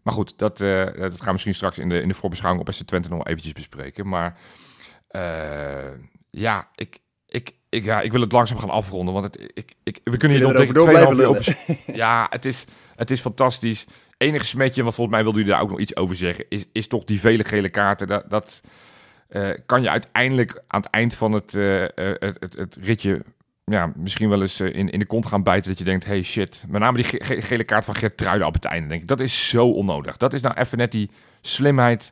Maar goed, dat, eh, dat gaan we misschien straks in de, in de voorbeschouwing op SC Twente nog wel eventjes bespreken. Maar eh, ja, ik, ik, ik, ja, ik wil het langzaam gaan afronden. Want het, ik, ik, we kunnen hier nog tegen erover door 2,5 uur blijven over... Ja, het is, het is fantastisch. Enige smetje, want volgens mij wilde u daar ook nog iets over zeggen, is, is toch die vele gele kaarten. Dat, dat eh, kan je uiteindelijk aan het eind van het, eh, eh, het, het, het ritje ja, misschien wel eens in, in de kont gaan bijten. Dat je denkt, hey shit. Met name die ge- ge- gele kaart van Geertruiden op het einde. Denk ik, dat is zo onnodig. Dat is nou even net die slimheid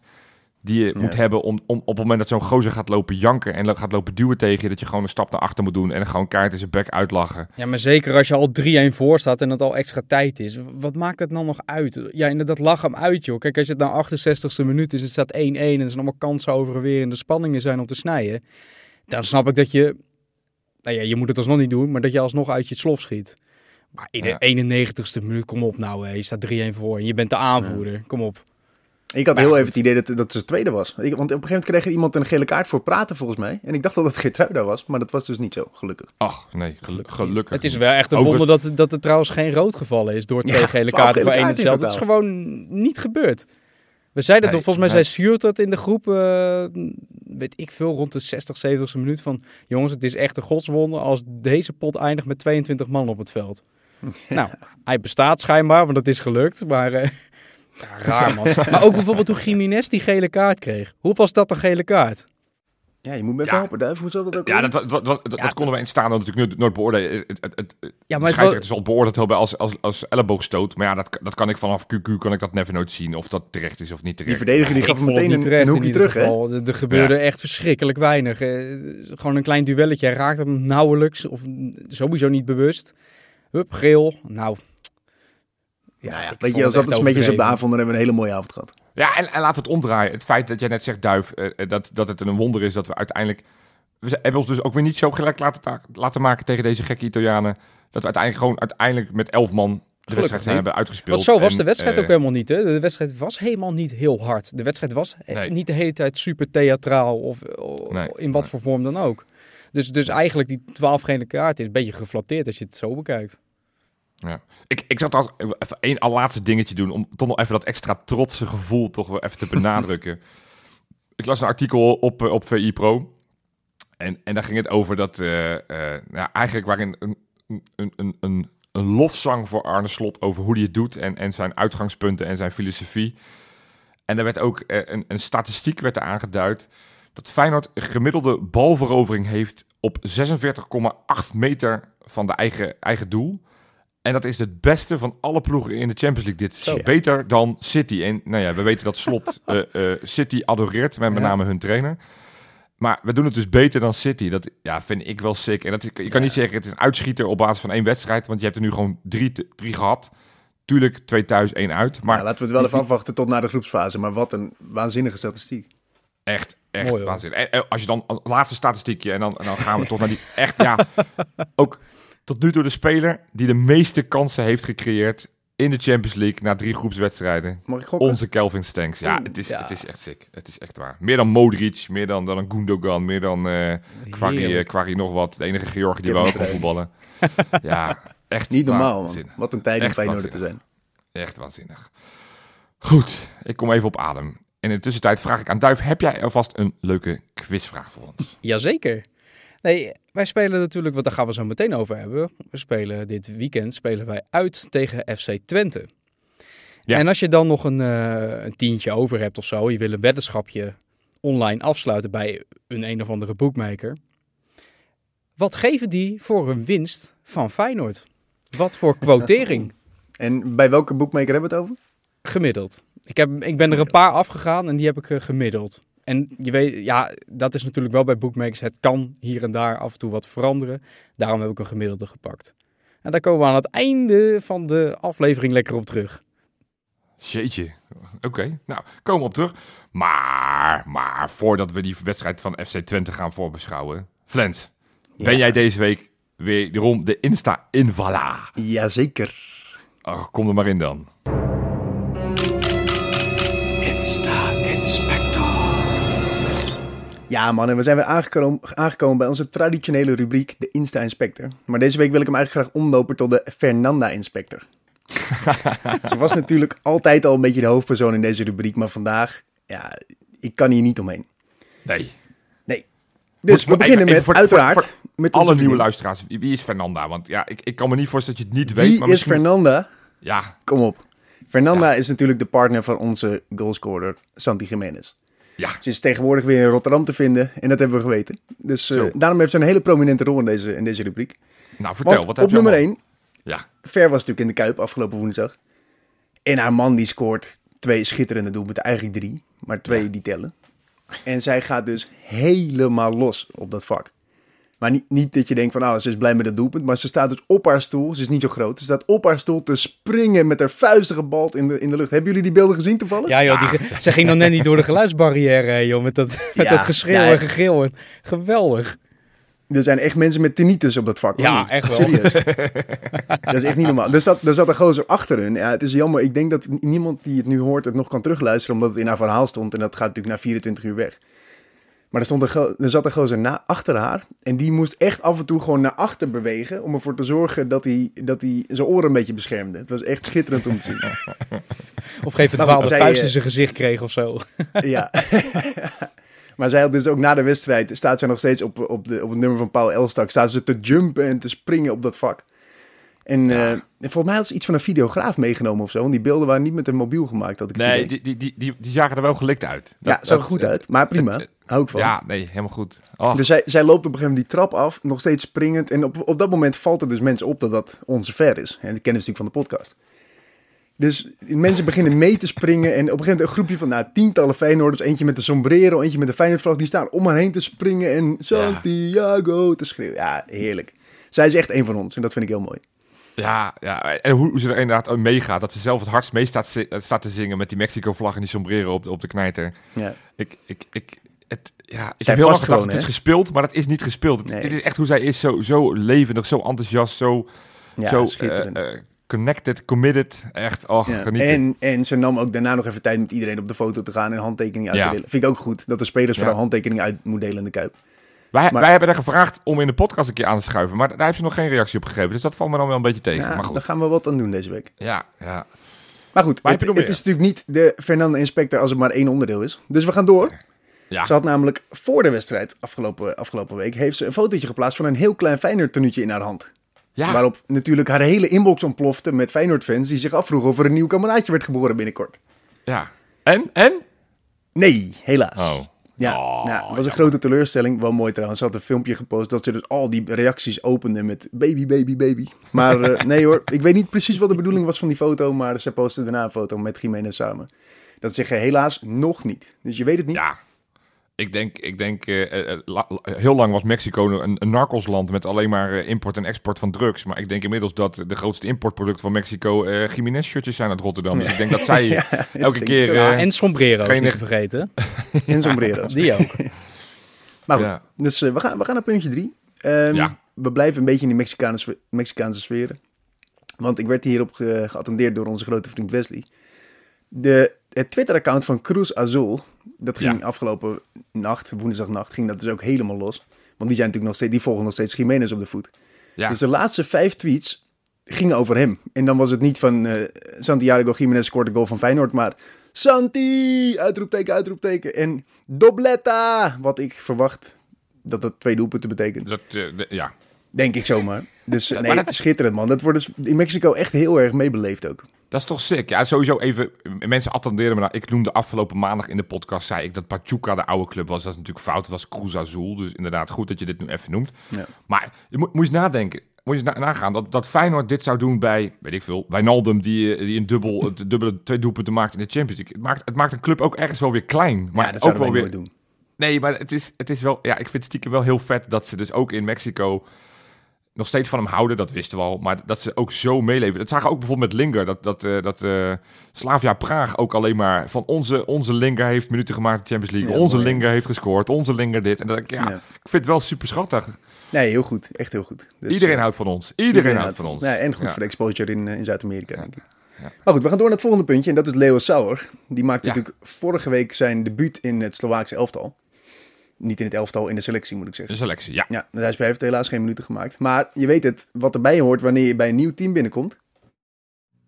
die je Ja. moet hebben om, om op het moment dat zo'n gozer gaat lopen janken en gaat lopen duwen tegen je, dat je gewoon een stap naar achter moet doen en gewoon kaart in zijn bek uitlachen. Ja, maar zeker als je al 3-1 voor staat en het al extra tijd is. Wat maakt het dan nog uit? Ja, inderdaad, lach hem uit, joh. Kijk, als het nou 68ste minuut is, het staat 1-1 en er zijn allemaal kansen over en weer en de spanningen zijn om te snijden. Dan snap ik dat je, nou ja, je moet het alsnog niet doen, maar dat je alsnog uit je slof schiet. Maar in de Ja. 91ste minuut, kom op nou, hè. je staat 3-1 voor en je bent de aanvoerder. Kom op. Ik had Maar heel even het idee dat, dat ze tweede was. Ik, want op een gegeven moment kreeg er iemand een gele kaart voor praten volgens mij. En ik dacht dat het Geertruida was, maar dat was dus niet zo, gelukkig. Ach, nee, gelu- gelukkig. Het is wel echt een Overigens- wonder dat, dat er trouwens geen rood gevallen is door twee Ja, gele kaarten voor één hetzelfde. Het is gewoon niet gebeurd. We zeiden Nee, toch, volgens mij nee. zei Sjoerd dat in de groep, eh, weet ik veel, rond de 60, 70ste minuut van... Jongens, het is echt een godswonder als deze pot eindigt met 22 man op het veld. <laughs> nou, hij bestaat schijnbaar, want dat is gelukt, maar... eh, ja, raar man. <laughs> maar ook bijvoorbeeld hoe Jiménez die gele kaart kreeg. Hoe was dat een gele kaart? Ja, je moet me even Ja. helpen, Duif. Hoe zat dat ook Ja, dat, dat, Ja, dat konden we in staan natuurlijk nooit, nooit beoordelen. Het, het, het, het, Ja, maar het scheidsrechter zal beoordeeld hebben als, als, als elleboogstoot. Maar ja, dat, dat kan ik vanaf QQ kan ik dat never nooit zien. Of dat terecht is of niet Die terecht. verdediger die gaf meteen niet een, terecht een hoekje ieder terug, geval. Er- Er gebeurde echt verschrikkelijk weinig. Eh, gewoon een klein duelletje. Hij raakte hem nauwelijks of sowieso niet bewust. Hup, geel. Nou, ja, Nou ja, ik weet je, als dat een beetje is op de avond, dan hebben we een hele mooie avond gehad. Ja, en, en laten we het omdraaien. Het feit dat jij net zegt, Duif, eh, eh, dat, dat het een wonder is dat we uiteindelijk... We hebben ons dus ook weer niet zo gelijk laten, laten maken tegen deze gekke Italianen. Dat we uiteindelijk gewoon uiteindelijk met elf man de wedstrijd zijn hebben uitgespeeld. Want zo was En, de wedstrijd eh, ook helemaal niet. Hè? De wedstrijd was helemaal niet heel hard. De wedstrijd was Nee. niet de hele tijd super theatraal of Nee, in wat nee. voor vorm dan ook. Dus, dus eigenlijk die 12 gele kaart is een beetje geflatteerd als je het zo bekijkt. Ik, ik zat als even één allerlaatste dingetje doen om toch nog even dat extra trotse gevoel toch wel even te <laughs> benadrukken. ik las een artikel op, eh, op VI Pro en, en daar ging het over dat eh, eh, nou, eigenlijk waarin een, een, een, een, een lofzang voor Arne Slot over hoe hij het doet en, en zijn uitgangspunten en zijn filosofie. En er werd ook een, een statistiek werd er aangeduid dat Feyenoord een gemiddelde balverovering heeft op 46,8 meter van de eigen, eigen doel. En dat is het beste van alle ploegen in de Champions League. Dit is Zo. beter dan City. En nou ja, we weten dat Slot <laughs> eh, eh, City adoreert, met met Ja. name hun trainer. Maar we doen het dus beter dan City. Dat ja, vind ik wel sick. En dat, je kan niet zeggen het is een uitschieter op basis van één wedstrijd. Want je hebt er nu gewoon drie, drie gehad. Tuurlijk, twee thuis, één uit. Maar Maar laten we het wel even afwachten tot na de groepsfase. Maar wat een waanzinnige statistiek. Echt, echt Mooi, waanzinnig. En, en als je dan als laatste statistiekje en dan, en dan gaan we <laughs> toch naar die echt ja ook tot nu toe de speler die de meeste kansen heeft gecreëerd in de Champions League na drie groepswedstrijden. Mag ik gokken? Onze Kelvin Stanks. Ja, het is, Ja. het is echt sick. Het is echt waar. Meer dan Modric, meer dan, dan een Gundogan, meer dan eh Kwari, nog wat. De enige Georg die wel kon De voetballen. <laughs> ja, echt Niet normaal, man. Wat een tijd om Echt Feyenoord te zijn. Echt waanzinnig. Goed, ik kom even op adem. En in de tussentijd vraag ik aan Duif, heb jij alvast een leuke quizvraag voor ons? Jazeker. Nee, wij spelen natuurlijk, want daar gaan we zo meteen over hebben. We spelen dit weekend spelen wij uit tegen FC Twente. Ja. En als je dan nog een, eh, een tientje over hebt of zo, je wil een weddenschapje online afsluiten bij een een of andere boekmaker. Wat geven die voor een winst van Feyenoord? Wat voor <laughs> quotering En bij welke boekmaker hebben we het over? gemiddeld? Ik, heb, ik ben er een paar afgegaan en die heb ik eh, gemiddeld. En je weet, ja, dat is natuurlijk wel bij bookmakers. Het kan hier en daar af en toe wat veranderen. Daarom heb ik een gemiddelde gepakt. En daar komen we aan het einde van de aflevering lekker op terug. Jeetje. Oké, nou, komen we op terug. Maar, maar, voordat we die wedstrijd van FC Twente gaan voorbeschouwen. Flens, ben jij deze week wederom de Insta-invala? Jazeker. Oh, kom er maar in dan. Ja man, en we zijn weer aangekomen, aangekomen bij onze traditionele rubriek, de Insta-inspector. Maar deze week wil ik hem eigenlijk graag omlopen tot de Fernanda-inspector. <laughs> Ze was natuurlijk altijd al een beetje de hoofdpersoon in deze rubriek, maar vandaag, ja, ik kan hier niet omheen. Nee. Dus Moet- we beginnen met, voor- uiteraard, voor- met Alle nieuwe luisteraars, wie is Fernanda? Want ja, ik, ik kan me niet voorstellen dat je het niet weet. Wie maar is misschien- Fernanda? Ja, Kom op. Fernanda is natuurlijk de partner van onze goalscorer, Santi Jiménez. Ja. Ze is tegenwoordig weer in Rotterdam te vinden en dat hebben we geweten. Dus eh, daarom heeft ze een hele prominente rol in deze, in deze rubriek. Nou, vertel, Want wat heb op je nummer allemaal? 1, Ja, Ver was natuurlijk in de Kuip afgelopen woensdag. En haar man die scoort twee schitterende doelpunten, eigenlijk drie. maar twee die tellen. En zij gaat dus helemaal los op dat vak. Maar niet, niet dat je denkt van, nou, ze is blij met het doelpunt. Maar ze staat dus op haar stoel. Ze is niet zo groot. Ze staat op haar stoel te springen met haar vuisten gebald in de, in de lucht. Hebben jullie die beelden gezien toevallig? Ja, joh, die, ze ging nog net niet door de geluidsbarrière, hè, joh, met dat, <laughs> met Ja, dat geschreeuw nou, en gegil. Geweldig. Er zijn echt mensen met tinnitus op dat vak. Ja, echt wel. Serieus. <laughs> dat is echt niet normaal. Er zat, er zat een gozer achter hun. Ja, het is jammer. Ik denk dat niemand die het nu hoort het nog kan terugluisteren. Omdat het in haar verhaal stond. En dat gaat natuurlijk na 24 uur weg. Maar er, stond een er zat een gozer na, achter haar. En die moest echt af en toe gewoon naar achter bewegen. Om ervoor te zorgen dat hij, dat hij zijn oren een beetje beschermde. Het was echt schitterend om te zien. <laughs> Of Maar verdwaalde zij, vuist in zijn gezicht kreeg of zo. <laughs> ja. <laughs> maar zij had dus ook na de wedstrijd, staat zij nog steeds op, op, de, op het nummer van Paul Elstak, staat ze te jumpen en te springen op dat vak. En eh, en volgens mij had ze iets van een videograaf meegenomen of zo, want die beelden waren niet met een mobiel gemaakt, had ik Nee, die, die, die, die, die zagen er wel gelikt uit. ja, Dat- zag er dat- goed uit, maar prima, het- hou ik van. Ja, nee, helemaal goed. Och, Dus zij, zij loopt op een gegeven moment die trap af, nog steeds springend. En op, op dat moment valt er dus mensen op dat dat onze ver is. En kennen ze natuurlijk van de podcast. Dus mensen beginnen mee te springen. En op een gegeven moment een groepje van nou, tientallen Feyenoorders. Eentje met de sombrero, eentje met de Feyenoordvlag. Die staan om haar heen te springen en Santiago te schreeuwen. Ja, heerlijk. Zij is echt een van ons en dat vind ik heel mooi. Ja, ja, en hoe, ze er inderdaad meegaat. Dat ze zelf het hardst mee staat, zi- staat te zingen met die Mexico-vlag en die sombrero op de, op de knijter. Ja. Ik, ik, ik, het, ja, ik Zij heb heel lang gedacht, het is gespeeld, maar dat is niet gespeeld. Het- Nee. Dit is echt hoe zij is, zo, zo levendig, zo enthousiast, zo, Ja, zo eh, eh, connected, committed. Echt, och, Ja. En, en ze nam ook daarna nog even tijd met iedereen op de foto te gaan en handtekeningen uit Ja. te delen. Vind ik ook goed dat de spelers vooral handtekeningen uit moeten delen in de Kuip. Wij, maar- wij hebben er gevraagd om in de podcast een keer aan te schuiven, maar daar heeft ze nog geen reactie op gegeven. Dus dat valt me dan wel een beetje tegen. Ja, maar goed, daar gaan we wat aan doen deze week. ja, ja. Maar goed, Maar het, is natuurlijk niet de Fernando Inspector als het maar één onderdeel is. Dus we gaan door. ja. Ze had namelijk voor de wedstrijd afgelopen, afgelopen week... heeft ze een fotootje geplaatst van een heel klein Feyenoord tenuutje in haar hand. ja. Waarop natuurlijk haar hele inbox ontplofte met Feyenoord-fans... die zich afvroegen of er een nieuw kameraadje werd geboren binnenkort. ja. En? En? Nee, helaas. Oh. Ja, Oh, nou, het was een grote teleurstelling. Wel mooi trouwens. Ze had een filmpje gepost dat ze dus al die reacties opende met baby, baby, baby. Maar eh, <laughs> nee hoor, ik weet niet precies wat de bedoeling was van die foto. Maar ze postte daarna een foto met Jiménez samen. Dat zeggen helaas nog niet. Dus je weet het niet. Ja. Ik denk, ik denk eh, eh, la- la- heel lang was Mexico een, een narcosland met alleen maar eh, import en export van drugs. Maar ik denk inmiddels dat de grootste importproduct van Mexico eh Jiménez-shirtjes zijn uit Rotterdam. Dus ik denk dat zij <laughs> Ja, elke keer... Ja, eh, en sombrero's geen niet te vergeten. <laughs> In sombrero's. Die ook. <laughs> Maar goed, Ja. dus eh, we, gaan, we gaan naar puntje drie. Ehm, Ja. We blijven een beetje in de Mexicaanse, Mexicaanse sferen. Want ik werd hierop ge- geattendeerd door onze grote vriend Wesley. De, het Twitter-account van Cruz Azul, dat ging Ja. afgelopen nacht, woensdagnacht, ging dat dus ook helemaal los. Want die, zijn natuurlijk nog steeds, die volgen nog steeds Jiménez op de voet. ja. Dus de laatste vijf tweets gingen over hem. En dan was het niet van eh, Santiago Jiménez scoort de goal van Feyenoord, maar Santi, uitroepteken, uitroepteken. En dobletta, wat ik verwacht dat dat twee doelpunten betekent. Dat, eh, de- ja. Denk ik zomaar. Dus <laughs> nee, maar dat- schitterend man. Dat wordt dus in Mexico echt heel erg meebeleefd ook. Dat is toch sick? Ja, sowieso even. Mensen attenderen me nou. Ik noemde afgelopen maandag in de podcast. zei ik dat Pachuca de oude club was. Dat is natuurlijk fout. Het was Cruz Azul. Dus inderdaad, goed dat je dit nu even noemt. Ja. Maar je moet, moet je eens nadenken. Moet je eens na- nagaan dat, dat Feyenoord dit zou doen bij, weet ik veel, Wijnaldum, die, eh, die een dubbel, <laughs> het dubbele twee doelpunten maakt in de Champions League. Het maakt, het maakt een club ook ergens wel weer klein. Maar ja, dat ook wel weer. doen. Nee, maar het is, het is wel. Ja, ik vind het stiekem wel heel vet dat ze dus ook in Mexico nog steeds van hem houden. Dat wisten we al. Maar dat ze ook zo meeleven. Dat zagen we ook bijvoorbeeld met Linger. Dat, dat, eh, dat eh, Slavia Praag ook alleen maar van onze, onze Linger heeft minuten gemaakt in de Champions League. Ja, onze mooi? Linger heeft gescoord. Onze Linger dit. En dat, ik- ja, Ja. ik vind het wel super schattig. Nee, heel goed. Echt heel goed. Dus, iedereen eh, houdt van ons. Iedereen, houdt van ons. Ja, en goed voor de exposure in, in Zuid-Amerika, denk ik. Ja. Maar goed, we gaan door naar het volgende puntje. En dat is Leo Sauer. Die maakte natuurlijk vorige week zijn debuut in het Slovaakse elftal. Niet in het elftal, in de selectie moet ik zeggen. De selectie, ja. Ja, hij heeft helaas geen minuten gemaakt. Maar je weet het, wat erbij hoort wanneer je bij een nieuw team binnenkomt.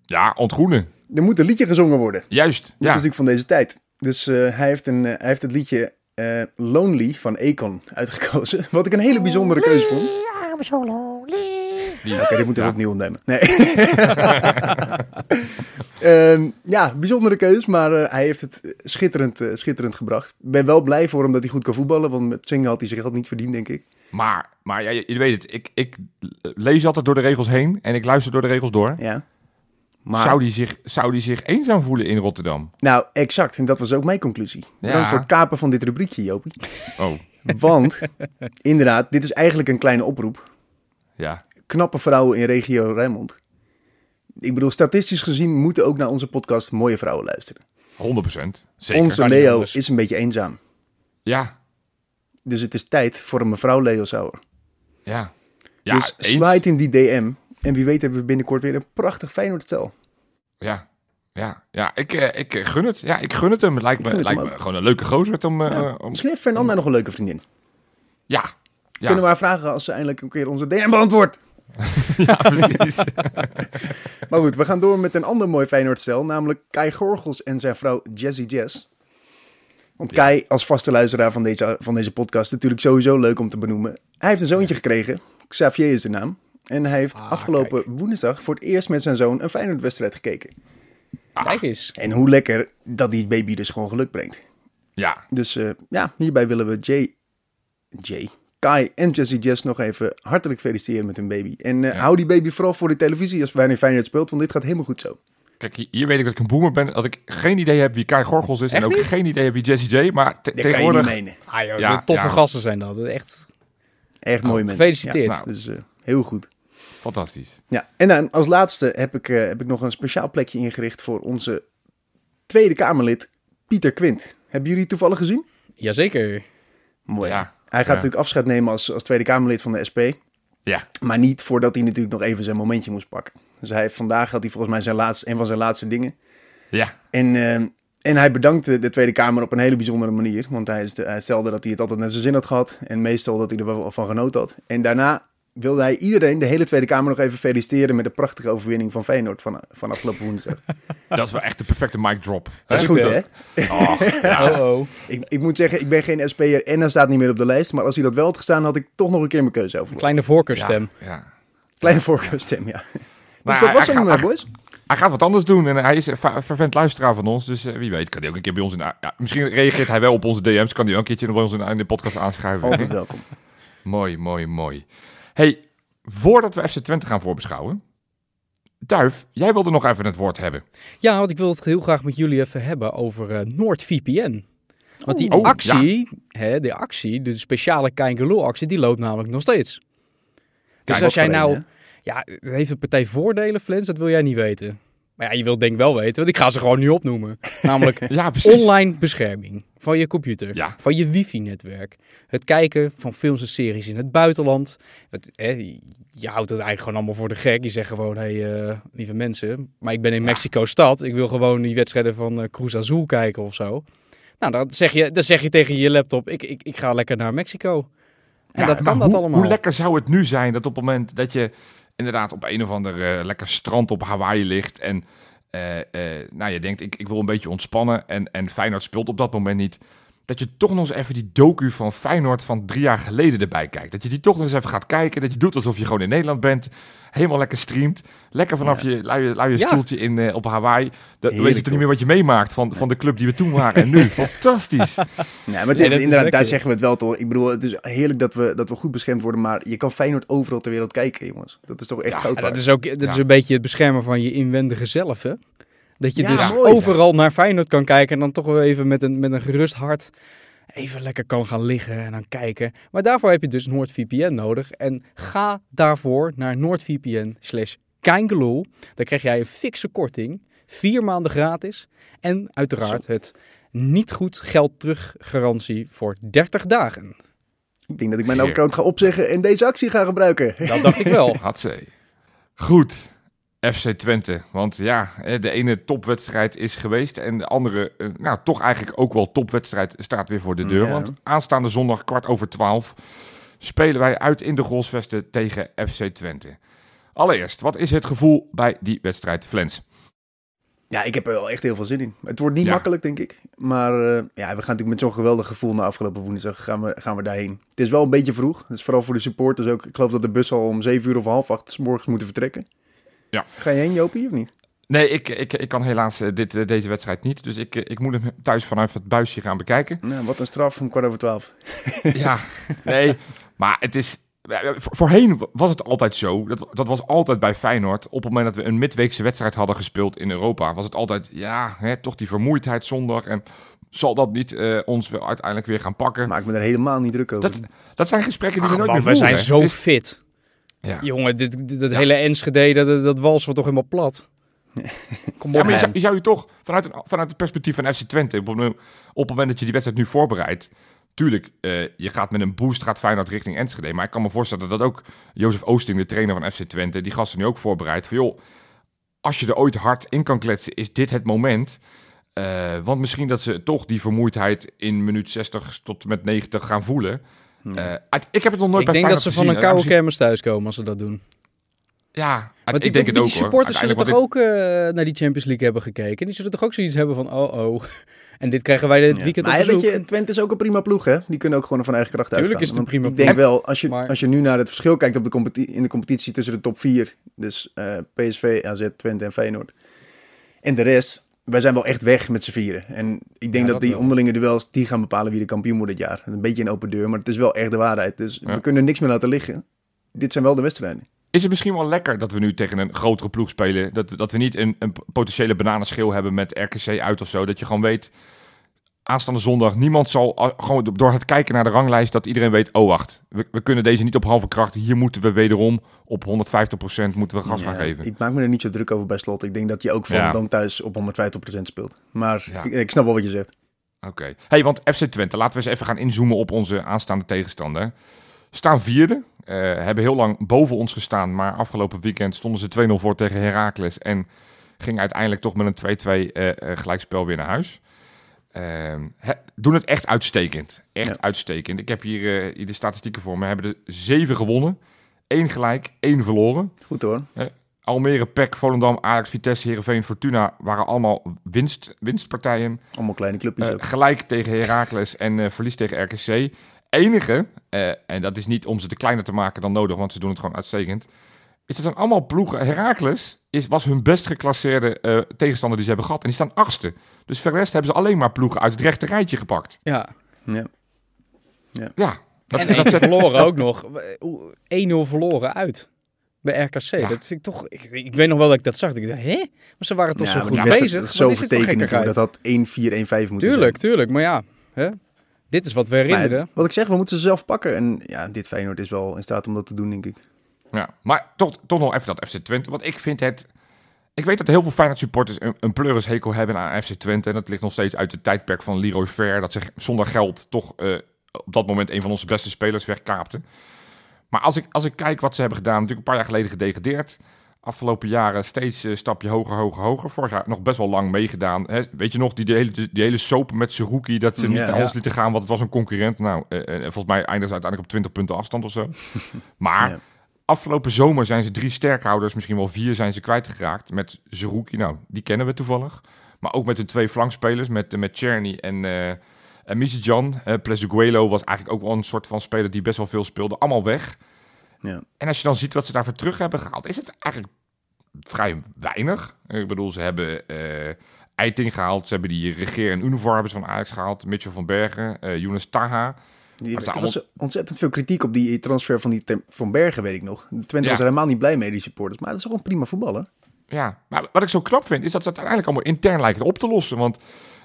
Ja, ontgroenen. Er moet een liedje gezongen worden. Juist. Dat Ja. is natuurlijk van deze tijd. Dus eh, hij, heeft een, eh, hij heeft het liedje eh, Lonely van Akon uitgekozen. <laughs> Wat ik een hele bijzondere keuze vond. Die- Oké, dit moeten we ja. opnieuw opnemen. Nee. <laughs> Ehm, ja, bijzondere keus, maar eh, hij heeft het schitterend, eh, schitterend gebracht. Ik ben wel blij voor hem dat hij goed kan voetballen, want met zingen had hij zich geld niet verdiend, denk ik. Maar, maar ja, je, je weet het. Ik, ik lees altijd door de regels heen en ik luister door de regels door. Ja. Maar, Zou, die zich, zou die zich eenzaam voelen in Rotterdam? Nou, exact. En dat was ook mijn conclusie. Ja. voor het kapen van dit rubriekje, Jopie. Oh, Want, inderdaad, dit is eigenlijk een kleine oproep. ja. Knappe vrouwen in regio Rijnmond. Ik bedoel, statistisch gezien moeten ook naar onze podcast mooie vrouwen luisteren. 100%. Zeker. Onze Leo is een beetje eenzaam. Ja, Dus het is tijd voor een mevrouw Leo Sauer. ja. Ja, dus slide in die DM. En wie weet hebben we binnenkort weer een prachtig Feyenoord stel. Ja, ja, ja. Ik, eh, ik eh, gun het. Ja, ik gun het hem. Het lijkt me, gun het lijkt hem me ook. gewoon een leuke gozer om... eh, Ja. om Misschien heeft Fernanda nog een leuke vriendin. ja. Ja, Kunnen we haar vragen als ze eindelijk een keer onze DM beantwoordt. <laughs> ja, precies. <laughs> Maar goed, we gaan door met een ander mooi Feyenoord-stel, namelijk Kai Gorgels en zijn vrouw Jessie Jess. Want Kai, als vaste luisteraar van deze, van deze podcast, natuurlijk sowieso leuk om te benoemen. Hij heeft een zoontje gekregen, Xavier is de naam. En hij heeft Ah, afgelopen woensdag voor het eerst met zijn zoon een Feyenoord-wedstrijd gekeken. Kijk eens. En hoe lekker dat die baby dus gewoon geluk brengt. ja, Dus eh, ja, hierbij willen we Jay, Jay, Kai en Jessie Jess nog even hartelijk feliciteren met hun baby. En eh, Ja. hou die baby vooral voor de televisie als wanneer Feyenoord speelt, want dit gaat helemaal goed zo. kijk, hier- weet ik dat ik een boomer ben. Dat ik geen idee heb wie Kai Gorgels is. Echt en ook niet? geen idee heb wie Jessie J. Maar te- Dat kan je niet tegenwoordig... menen. Ah joh, Ja, de toffe ja. gasten zijn dat. Echt Echt mooie mensen. gefeliciteerd. Ja, nou. Dus eh, heel goed. Fantastisch. Ja, en dan als laatste heb ik, eh, heb ik nog een speciaal plekje ingericht voor onze Tweede Kamerlid Pieter Quint. Hebben jullie het toevallig gezien? Jazeker. Mooi. Ja. Hij gaat Ja. natuurlijk afscheid nemen als, als Tweede Kamerlid van de SP. Ja, Maar niet voordat hij natuurlijk nog even zijn momentje moest pakken. Dus hij, vandaag had hij volgens mij zijn laatste, een van zijn laatste dingen. ja. En, eh, en hij bedankte de Tweede Kamer op een hele bijzondere manier. Want hij, hij stelde dat hij het altijd naar zijn zin had gehad. En meestal dat hij er wel van genoten had. En daarna wilde hij iedereen, de hele Tweede Kamer, nog even feliciteren met de prachtige overwinning van Feyenoord van, van afgelopen woensdag. <laughs> Dat is wel echt de perfecte mic drop. Dat is Goed, hè? Oh, <laughs> Oh oh. Ik, ik moet zeggen, ik ben geen SP'er en hij staat niet meer op de lijst. Maar als hij dat wel had gestaan, had ik toch nog een keer mijn keuze over. Kleine voorkeurstem. Ja, ja. Kleine voorkeurstem, ja. <laughs> Dus Maar dat hij- was hem, gaat- eh, boys. Hij gaat wat anders doen en hij is een fervent luisteraar van ons. Dus eh, wie weet kan hij ook een keer bij ons in... Ja, misschien reageert hij wel op onze DM's. Kan hij ook een keertje bij ons in, in de podcast aanschuiven. Altijd welkom. Mooi, mooi, mooi. Hey, voordat we FC Twente gaan voorbeschouwen... Duif, jij wilde nog even het woord hebben. Ja, want ik wil het heel graag met jullie even hebben over eh, NoordVPN. Want die Oh, actie, hè, de actie, de speciale Kijngelul actie, die loopt namelijk nog steeds. Dus als jij nou, ja, heeft een partij voordelen, Flens, dat wil jij niet weten. Maar ja, je wilt denk ik wel weten, want ik ga ze gewoon nu opnoemen. <laughs> Namelijk Ja, online bescherming van je computer, Ja. van je wifi-netwerk. Het kijken van films en series in het buitenland. Het, hè, je houdt het eigenlijk gewoon allemaal voor de gek. Je zegt gewoon, hé, hey, eh, lieve mensen, maar ik ben in Mexico-stad. Ik wil gewoon die wedstrijden van eh, Cruz Azul kijken of zo. Nou, dan zeg je, dan zeg je tegen je laptop, ik, ik, ik ga lekker naar Mexico. En Ja, dat kan dat hoe, allemaal. Hoe lekker zou het nu zijn dat op het moment dat je inderdaad op een of ander eh, lekker strand op Hawaii ligt en eh, eh, nou, je denkt, ik, ik wil een beetje ontspannen en, en Feyenoord speelt op dat moment niet. Dat je toch nog eens even die docu van Feyenoord van drie jaar geleden erbij kijkt. Dat je die toch nog eens even gaat kijken. Dat je doet alsof je gewoon in Nederland bent. Helemaal lekker streamt. Lekker vanaf je luie, luie Ja. stoeltje in, eh, op Hawaii. Dan weet je toch niet meer wat je meemaakt van, van de club die we toen waren. En nu, <laughs> fantastisch. Ja, maar dit- inderdaad, daar zeggen we het wel toch. Ik bedoel, het is heerlijk dat we, dat we goed beschermd worden, maar je kan Feyenoord overal ter wereld kijken, jongens. Dat is toch echt Ja, goud dat is ook dat is een beetje het beschermen van je inwendige zelf, hè? Dat je Ja, dus mooi. overal naar Feyenoord kan kijken en dan toch wel even met een, met een gerust hart even lekker kan gaan liggen en dan kijken. Maar daarvoor heb je dus NoordVPN nodig. En ga daarvoor naar NoordVPN slash Keingeloel. Dan krijg jij een fikse korting, vier maanden gratis en uiteraard het niet goed geld terug garantie voor 30 dagen. Ik denk dat ik mijn account ga opzeggen en deze actie ga gebruiken. Dat dacht ik wel. <laughs> Hatzee. Goed. FC Twente. Want ja, de ene topwedstrijd is geweest. En de andere, eh, nou toch eigenlijk ook wel topwedstrijd, staat weer voor de deur. Ja. Want aanstaande zondag kwart over twaalf spelen wij uit in de Grosvesten tegen FC Twente. Allereerst, wat is het gevoel bij die wedstrijd, Flens? Ja, ik heb er wel echt heel veel zin in. Het wordt niet Ja. makkelijk, denk ik. Maar eh, ja, we gaan natuurlijk met zo'n geweldig gevoel na afgelopen woensdag gaan we, gaan we daarheen. Het is wel een beetje vroeg. Dus vooral voor de supporters ook. Ik geloof dat de bus al om zeven uur of half acht 's morgens moeten vertrekken. Ja. Ga je heen, Jopie, of niet? Nee, ik, ik, ik kan helaas eh, dit, eh, deze wedstrijd niet. Dus ik, eh, ik moet hem thuis vanuit het buisje gaan bekijken. <laughs> Nou, wat een straf om kwart over twaalf. <laughs> Ja, nee. Maar het is, Voorheen was het altijd zo. Dat, dat was altijd bij Feyenoord. Op het moment dat we een midweekse wedstrijd hadden gespeeld in Europa, was het altijd, ja, hè, toch die vermoeidheid zondag. En zal dat niet eh, ons uiteindelijk weer gaan pakken? Maak me er helemaal niet druk over. Dat, dat zijn gesprekken die Ach, we nooit man, meer we zijn voeren. zo is- fit. Ja. Jongen, dit, dit, dat hele Enschede, dat, dat wals wordt toch helemaal plat. <laughs> Kom Ja, maar je zou, je zou je toch vanuit, een, vanuit het perspectief van FC Twente, op, het- op het moment dat je die wedstrijd nu voorbereidt, tuurlijk, eh, je gaat met een boost gaat Feyenoord richting Enschede. Maar ik kan me voorstellen dat ook Jozef Oosting, de trainer van FC Twente, die gasten nu ook voorbereidt. Van joh, als je er ooit hard in kan kletsen, is dit het moment. Eh, want misschien dat ze toch die vermoeidheid in minuut 60 tot met 90 gaan voelen. Eh, uit- ik heb het nog nooit Ik bij denk dat ze van een koude kermis thuiskomen als ze dat doen. Ja, Want ik die, denk het die ook hoor. supporters zullen toch ook eh, naar die Champions League hebben gekeken. Die zullen toch ook zoiets hebben van, oh oh. <laughs> En dit krijgen wij dit Ja. weekend maar op weet bezoek. je, Twente is ook een prima ploeg, hè? Die kunnen ook gewoon van eigen kracht Tuurlijk uitgaan. is het een prima Ik denk ploeg. wel, als je, Maar- als je nu naar het verschil kijkt op de in de competitie tussen de top 4, dus eh, PSV, AZ, Twente en Feyenoord, en de rest, wij zijn wel echt weg met z'n vieren. En ik denk Ja, dat, dat die wel. onderlinge duels, die gaan bepalen wie de kampioen wordt dit jaar. Een beetje een open deur, maar het is wel echt de waarheid. Dus Ja. we kunnen niks meer laten liggen. Dit zijn wel de wedstrijden. Is het misschien wel lekker dat we nu tegen een grotere ploeg spelen? Dat, dat we niet een, een potentiële bananenschil hebben met RKC uit of zo. Dat je gewoon weet, aanstaande zondag, niemand zal ah, gewoon door het kijken naar de ranglijst, dat iedereen weet, oh wacht, we, we kunnen deze niet op halve kracht. Hier moeten we wederom op 150% moeten we gas gaan Ja, geven. Ik maak me er niet zo druk over bij slot. Ik denk dat je ook van Ja. dan thuis op 150% speelt. Maar Ja. ik, ik snap wel wat je zegt. Oké. Hey, want FC Twente, laten we eens even gaan inzoomen op onze aanstaande tegenstander. Staan vierde, eh, hebben heel lang boven ons gestaan, maar afgelopen weekend stonden ze 2-0 voor tegen Heracles en ging uiteindelijk toch met een 2-2 eh, eh, gelijkspel weer naar huis. Ehm, doen het echt uitstekend. Echt Ja. uitstekend. Ik heb hier, eh, hier de statistieken voor me. Hebben er zeven gewonnen, één gelijk, één verloren. Goed hoor. Almere, PEC, Volendam, Ajax, Vitesse, Heerenveen, Fortuna waren allemaal winst, winstpartijen. Allemaal kleine clubjes ook. gelijk tegen Heracles en eh, verlies tegen RKC. Enige, en dat is niet om ze te kleiner te maken dan nodig, want ze doen het gewoon uitstekend. Is dat zijn allemaal ploegen. Heracles is, was hun best geclasseerde eh, tegenstander die ze hebben gehad. En die staan achtste. Dus voor de rest hebben ze alleen maar ploegen uit het rechte rijtje gepakt. Ja. Ja. Ja, dat, En dat zet- verloren ook nog. Oeh, 1-0 verloren uit. Bij RKC. Ja. Dat vind ik toch... Ik, ik weet nog wel dat ik dat zag. Ik dacht, hè? Maar ze waren toch Ja, zo goed bezig. Dat is zo vertekend. Dat had 1-4, 1-5 moeten Tuurlijk, tuurlijk. Maar ja, hè? dit is wat we zijn. herinneren. Maar wat ik zeg, we moeten ze zelf pakken. En ja, dit Feyenoord is wel in staat om dat te doen, denk ik. Ja. Maar toch, toch nog even dat FC Twente. Want ik vind het... Ik weet dat heel veel Feyenoord supporters een, een pleurishekel hebben aan FC Twente. En dat ligt nog steeds uit het tijdperk van Leroy Fair. Dat ze zonder geld toch eh, op dat moment een van onze beste spelers wegkaapten. Maar als ik, als ik kijk wat ze hebben gedaan, natuurlijk een paar jaar geleden gedegradeerd. Afgelopen jaren steeds een stapje hoger, hoger, hoger. Vorig jaar nog best wel lang meegedaan. Hè? Weet je nog, die, die, hele, die hele soap met Seruki, dat ze niet Ja. naar ons lieten gaan, want het was een concurrent. Nou, eh, eh, volgens mij eindigen ze uiteindelijk op 20 punten afstand of zo. <laughs> Maar Ja. Afgelopen zomer zijn ze drie sterkhouders, misschien wel vier zijn ze kwijtgeraakt. Met Zerouki, nou, die kennen we toevallig. Maar ook met de twee flankspelers, met, eh, met Czerny en, eh en Misijan. Uh, Plezuguelo was eigenlijk ook wel een soort van speler die best wel veel speelde. Allemaal weg. Ja. En als je dan ziet wat ze daarvoor terug hebben gehaald, is het eigenlijk vrij weinig. Ik bedoel, ze hebben eh Eiting gehaald. Ze hebben die Regeer en ze van Ajax gehaald. Mitchell van Bergen, eh Younes Taha. Die, er was ontzettend veel kritiek op die transfer van die van Bergen, weet ik nog. De Twente Ja. was er helemaal niet blij mee, die supporters. Maar dat is een prima voetballer. Ja, maar wat ik zo knap vind, is dat ze het uiteindelijk allemaal intern lijken op te lossen. Want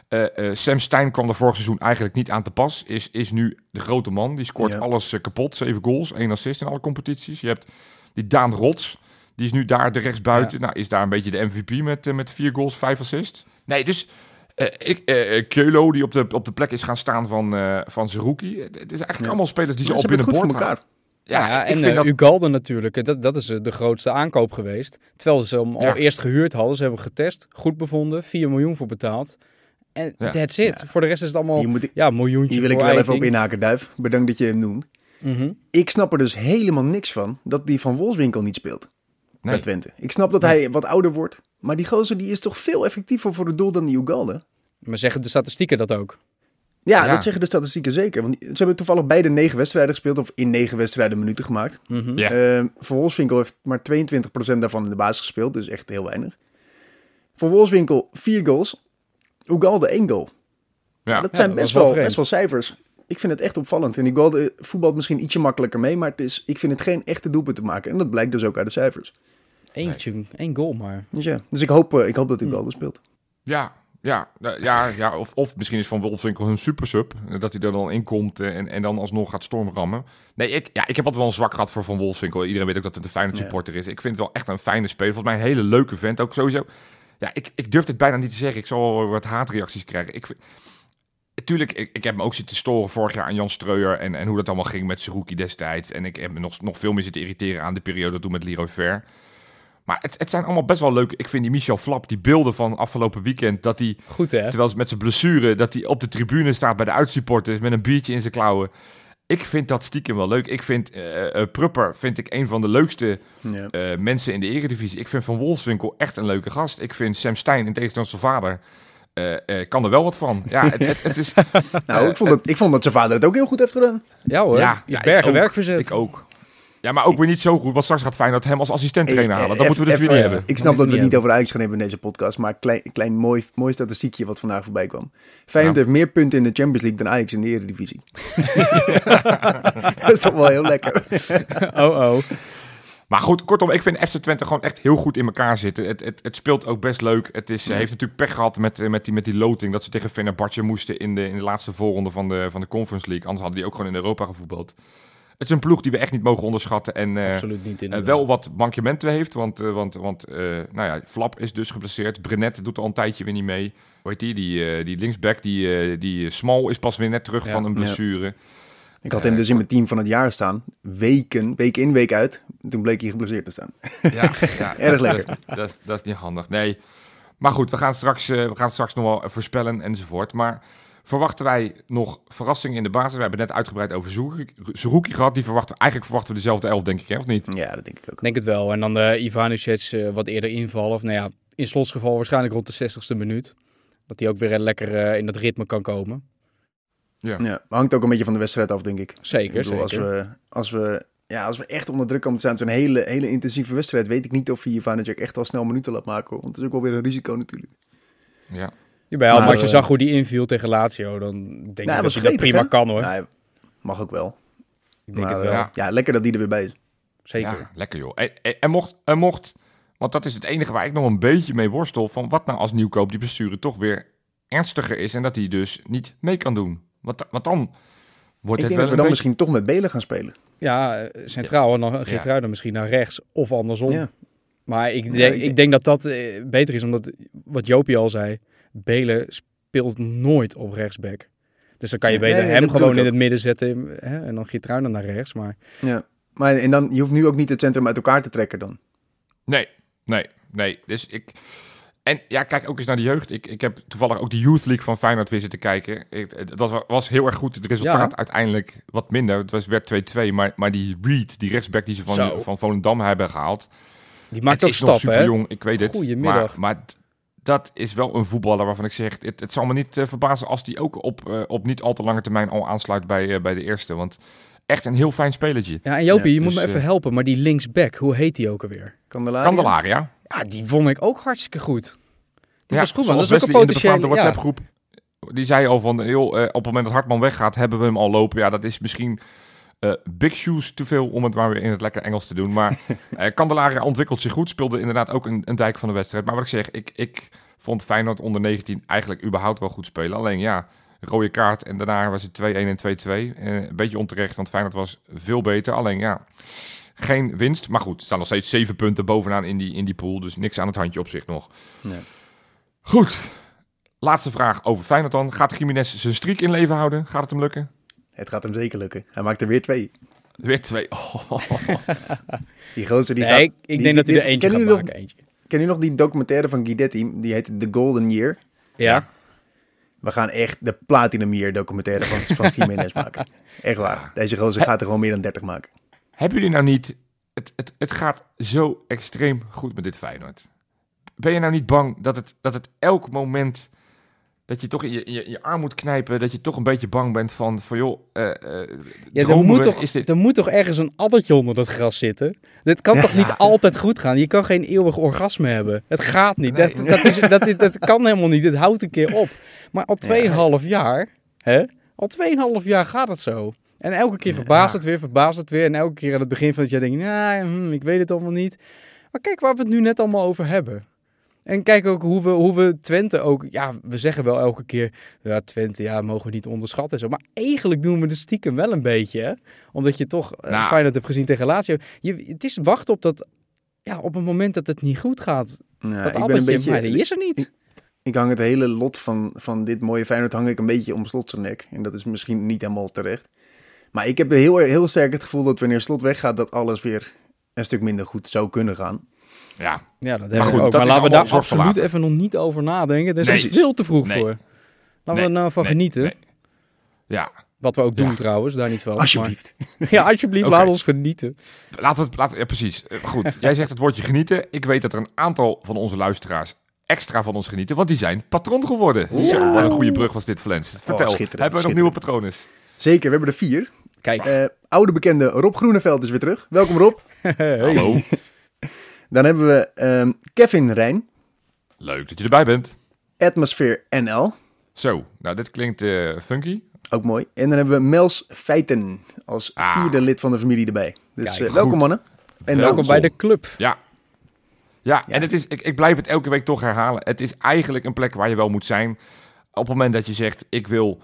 eh, eh, Sam Stein kwam er vorig seizoen eigenlijk niet aan te pas. Is, is nu de grote man. Die scoort Ja. alles eh, kapot. Zeven goals, één assist in alle competities. Je hebt die Daan Rots. Die is nu daar de rechtsbuiten. Nou, is daar een beetje de MVP met, met vier goals, vijf assists. Nee, dus eh ik, eh eh, Keulo, die op de, op de plek is gaan staan van, eh van Zerouki. Het is eigenlijk Ja. allemaal spelers die ze op hebben het voor elkaar. Ja, Ja, en dat... Ugalde natuurlijk. Dat, dat is de grootste aankoop geweest. Terwijl ze hem Ja. al eerst gehuurd hadden. Ze hebben getest, goed bevonden, 4 miljoen voor betaald. En Ja. that's it. Voor de rest is het allemaal Hier, moet ik, ja, miljoentje hier wil ik wel even op inhaken, Duif. Bedankt dat je hem noemt. Mhm. Ik snap er dus helemaal niks van dat die van Wolfswinkel niet speelt bij Nee. Twente. Ik snap dat hij wat ouder wordt. Maar die gozer die is toch veel effectiever voor het doel dan die Ugalde. Maar zeggen de statistieken dat ook? Ja, Ja. dat zeggen de statistieken zeker. Want ze hebben toevallig beide negen wedstrijden gespeeld. Of in negen wedstrijden minuten gemaakt. Ja. Ehm, voor Wolfswinkel heeft maar 22% daarvan in de basis gespeeld. Dus echt heel weinig. Voor Wolfswinkel vier goals. Ugalde één goal. Ja. dat Ja, zijn dat best, wel best wel cijfers. ik vind het echt opvallend. En die goal eh, voetbalt misschien ietsje makkelijker mee, maar het is, ik vind het geen echte doelpunt te maken. En dat blijkt dus ook uit de cijfers. Eentje, één goal maar. Dus ja, dus ik hoop, eh, ik hoop dat hij Hm. speelt. Ja, ja, ja, ja of, of misschien is Van Wolfswinkel hun supersub. Dat hij er dan in komt eh, en, en dan alsnog gaat stormrammen. Nee, ik, ja, ik heb altijd wel een zwak gehad voor Van Wolfswinkel. Iedereen weet ook dat het een fijne Ja. supporter is. Ik vind het wel echt een fijne speler. Volgens mij een hele leuke vent. Ook sowieso. Ja, ik, ik durf het bijna niet te zeggen. Ik zal wel wat haatreacties krijgen. Ik, vind- Tuurlijk, ik, ik heb me ook zitten storen vorig jaar aan Jan Streuer en, en hoe dat allemaal ging met Seruki destijds. En ik heb me nog, nog veel meer zitten irriteren aan de periode toen met Leroy Ver. Maar het, het zijn allemaal best wel leuk. Ik vind die Michel Flap, die beelden van afgelopen weekend, dat hij, Goed hè? terwijl ze met zijn blessure, dat hij op de tribune staat bij de uitsupporters met een biertje in zijn klauwen. Ik vind dat stiekem wel leuk. Ik vind eh eh, Prupper vind ik een van de leukste Ja. eh, mensen in de eredivisie. Ik vind Van Wolfswinkel echt een leuke gast. Ik vind Sam Stein, in tegenstelling tot zijn vader, eh, eh, kan er wel wat van. Ja, het, het, het is... <laughs> Nou, ik, vond dat, ik vond dat zijn vader het ook heel goed heeft gedaan. Ja hoor, Ja, ja, ja, ik bergen ook. werk verzet. Ik ook. Ja, maar ook weer niet zo goed. Want straks gaat Feyenoord hem als assistent trainer Eh, halen. eh, Dat moeten we dus weer niet hebben. Ik snap dat we het niet over Ajax gaan hebben in deze podcast, maar een klein, klein mooi, mooi statistiekje wat vandaag voorbij kwam. Feyenoord Ja. heeft meer punten in de Champions League dan Ajax in de Eredivisie. <laughs> dat is toch wel heel lekker. <laughs> oh oh. Maar goed, kortom, ik vind FC Twente gewoon echt heel goed in elkaar zitten. Het, het, het speelt ook best leuk. Het is, heeft natuurlijk pech gehad met, eh, met, die, met die loting. Dat ze tegen Fenerbahce moesten in de, in de laatste voorronde van de, van de Conference League. Anders hadden die ook gewoon in Europa gevoetbald. Het is een ploeg die we echt niet mogen onderschatten. En eh, Absoluut niet in. eh, wel wat mankementen heeft. Want, eh, want, want eh, nou ja, Flap is dus geblesseerd. Brenet doet al een tijdje weer niet mee. Hoe heet die? Die, eh, die linksback, die, eh, die Small is pas weer net terug Ja. van een Ja. blessure. Ik had hem dus in mijn team van het jaar staan. Weken, week in, week uit. Toen bleek hij geblesseerd te staan. Ja, ja <laughs> Erg lekker. Dat, dat, dat is niet handig. Nee. Maar goed, we gaan straks, we gaan straks nog wel voorspellen enzovoort. Maar verwachten wij nog verrassingen in de basis? We hebben net uitgebreid over Zerouki- gehad. Die verwachten, eigenlijk verwachten we dezelfde elf, denk ik, hè, of niet? Ja, dat denk ik ook. Ik denk het wel. En dan de Ivanišec eh, wat eerder invallen. Of nou ja, in slotsgeval waarschijnlijk rond de 60ste minuut. Dat hij ook weer lekker eh, in dat ritme kan komen. Ja. Ja, hangt ook een beetje van de wedstrijd af, denk ik. Zeker, Ik bedoel, zeker. Als we, als, we, ja, als we echt onder druk komen te staan, zo'n hele, hele intensieve wedstrijd, weet ik niet of hij Ivanic echt wel snel minuten laat maken. hoor. Want dat is ook wel weer een risico natuurlijk. Ja. Jawel, Maar, maar als je zag hoe die inviel tegen Lazio, dan denk ik hij dat hij dat prima kan hoor. Ja, hij mag ook wel. ik denk Maar, het wel. eh, Ja. ja, lekker dat die er weer bij is. Zeker. Ja, lekker joh. En, mocht, en mocht, want dat is het enige waar ik nog een beetje mee worstel. Van wat nou als nieuwkoop die blessure toch weer ernstiger is. En dat hij dus niet mee kan doen. Want, want dan wordt Ik het denk wel dat we dan beetje... misschien toch met Belen gaan spelen. Ja, eh, centraal en dan Geertruiden misschien naar rechts of andersom. Ja. Maar ik Ja, denk, ik- ik denk dat dat eh, beter is, omdat wat Jopie al zei, Belen speelt nooit op rechtsback. Dus dan kan je beter nee, hem gewoon in het midden zetten hè, en dan Geertruiden naar rechts. Maar Ja. Maar en dan, je hoeft nu ook niet het centrum uit elkaar te trekken dan. Nee, nee, nee. Dus ik... En ja, kijk ook eens naar de jeugd. Ik, ik heb toevallig ook de Youth League van Feyenoord weer zitten kijken. Ik, dat wa- was heel erg goed. Het resultaat Ja. uiteindelijk wat minder. Het was, werd 2-2. Maar, maar die Reed, die rechtsback die ze Zo. van, van Volendam hebben gehaald. die maakt het ook stappen, super hè? jong, ik weet het. Goedemiddag. Maar, maar dat is wel een voetballer waarvan ik zeg... Het, het zal me niet eh, verbazen als die ook op, eh, op niet al te lange termijn al aansluit bij, eh, bij de eerste. Want echt een heel fijn spelletje. Ja, en Jopie, Ja, je moet dus, me even helpen, maar die linksback, hoe heet die ook alweer? Kandelaria? Candelaria. Ja, die vond ik ook hartstikke goed. Die Ja, was goed, man. Dat is ook een in de ja. WhatsApp-groep. Die zei al van, joh, eh, op het moment dat Hartman weggaat, hebben we hem al lopen. Ja, dat is misschien eh, big shoes te veel om het maar weer in het lekker Engels te doen. Maar <laughs> Candelaria ontwikkelt zich goed. Speelde inderdaad ook een, een dijk van de wedstrijd. Maar wat ik zeg, ik, ik vond Feyenoord onder 19 eigenlijk überhaupt wel goed spelen. Alleen ja, rode kaart en daarna was het 2-1 en 2-2. Eh, een beetje onterecht, want Feyenoord was veel beter. Alleen ja, geen winst. Maar goed, er staan nog steeds zeven punten bovenaan in die, in die pool. Dus niks aan het handje op zich nog. Nee. Goed. Laatste vraag over Feyenoord dan. Gaat Jiménez zijn streak in leven houden? Gaat het hem lukken? Het gaat hem zeker lukken. Hij maakt er weer twee. Weer twee. Oh. <laughs> Die gozer die Nee, gaat... ik, ik die- denk dat hij er eentje gaat maken. Eentje. Nog, ken je nog die documentaire van Guidetti? Die heet The Golden Year. Ja? We gaan echt de Platinum Year documentaire van, van Jiménez <laughs> maken. Echt waar. Deze gozer gaat er gewoon meer dan 30 maken. Hebben jullie nou niet... Het, het, het gaat zo extreem goed met dit Feyenoord. Ben je nou niet bang dat het, dat het elk moment... Dat je toch in je, in je, je arm moet knijpen. Dat je toch een beetje bang bent van... van joh, eh eh, Ja, er moet, toch, dit... er moet toch ergens een addertje onder dat gras zitten? Dit kan toch niet altijd goed gaan? Je kan geen eeuwig orgasme hebben. Het gaat niet. Dat, dat, is, dat, is- dat kan helemaal niet. Het houdt een keer op. Maar al 2,5 jaar hè, Al 2,5 jaar gaat het zo. En elke keer verbaast het weer, verbaast het weer. En elke keer aan het begin van het jaar denk je, nou, hm, ik weet het allemaal niet. Maar kijk waar we het nu net allemaal over hebben. En kijk ook hoe we, hoe we Twente ook... Ja, we zeggen wel elke keer... Ja, Twente, ja, mogen we niet onderschatten. en Zo. Maar eigenlijk doen we de stiekem wel een beetje, hè? Omdat je toch eh, Nou. Feyenoord hebt gezien tegen Lazio. Je, het is wachten op dat... Ja, op het moment dat het niet goed gaat. Nou, dat ik ben een beetje, maar die is er niet. ik hang het hele lot van, van dit mooie Feyenoord hang ik een beetje om Slot zijn nek. En dat is misschien niet helemaal terecht. Maar ik heb heel, heel sterk het gevoel dat wanneer Slot weggaat, dat alles weer een stuk minder goed zou kunnen gaan. Ja, Ja, dat hebben we ook. Maar laten we daar absoluut even nog niet over nadenken. Daar is Nee. veel te vroeg Nee. voor. Laten we er nou van Nee. genieten. Nee. ja. Wat we ook doen Ja. trouwens, daar niet van. Alsjeblieft. Maar- <laughs> ja, alsjeblieft, Oké. laat ons genieten. Laten we het, laten, ja, precies. Eh, Goed, jij zegt het woordje genieten. Ik weet dat er een aantal van onze luisteraars extra van ons genieten, want die zijn patron geworden. Zo, wat een goede brug was dit, Flens. Vertel, schitterend, hebben we nog nieuwe patronen? Zeker, we hebben er vier. Kijk. Eh, oude bekende Rob Groeneveld is weer terug. Welkom Rob. <laughs> Hallo. Dan hebben we ehm, Kevin Rijn, Leuk dat je erbij bent. Atmosphere NL. Zo, nou dit klinkt eh, funky. Ook mooi. En dan hebben we Mels Feiten als Ah. vierde lid van de familie erbij. Dus Kijk, eh, welkom mannen. En Welkom. Bij de club. Ja. Ja, en het is, ik, ik blijf het elke week toch herhalen. Het is eigenlijk een plek waar je wel moet zijn. Op het moment dat je zegt, ik wil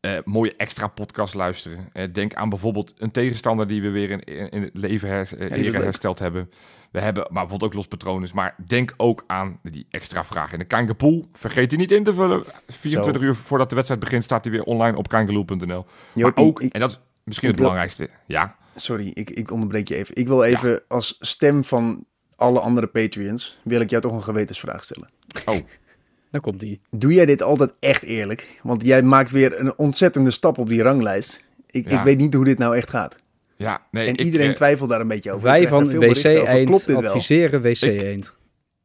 eh, mooie extra podcast luisteren. Eh, denk aan bijvoorbeeld een tegenstander die we weer in, in, in het leven her, eh, leuk. hersteld hebben. We hebben, maar bijvoorbeeld ook los patronen. Maar denk ook aan die extra vragen in de Kangapool. Vergeet die niet in te vullen. 24 Zo. uur voordat de wedstrijd begint staat hij weer online op kangaloo.nl. Maar ook, ik- en dat is misschien het belangrijkste. Ja, Sorry, ik, ik onderbreek je even. Ik wil even als stem van alle andere Patreons, wil ik jou toch een gewetensvraag stellen. oh, Dan komt hij. Doe jij dit altijd echt eerlijk? Want jij maakt weer een ontzettende stap op die ranglijst. Ik, Ja. ik weet niet hoe dit nou echt gaat. Ja. Nee, En ik, iedereen eh, twijfelt daar een beetje over. Wij van WC. Eend Klopt dit wel? adviseren WC Ik- Eend.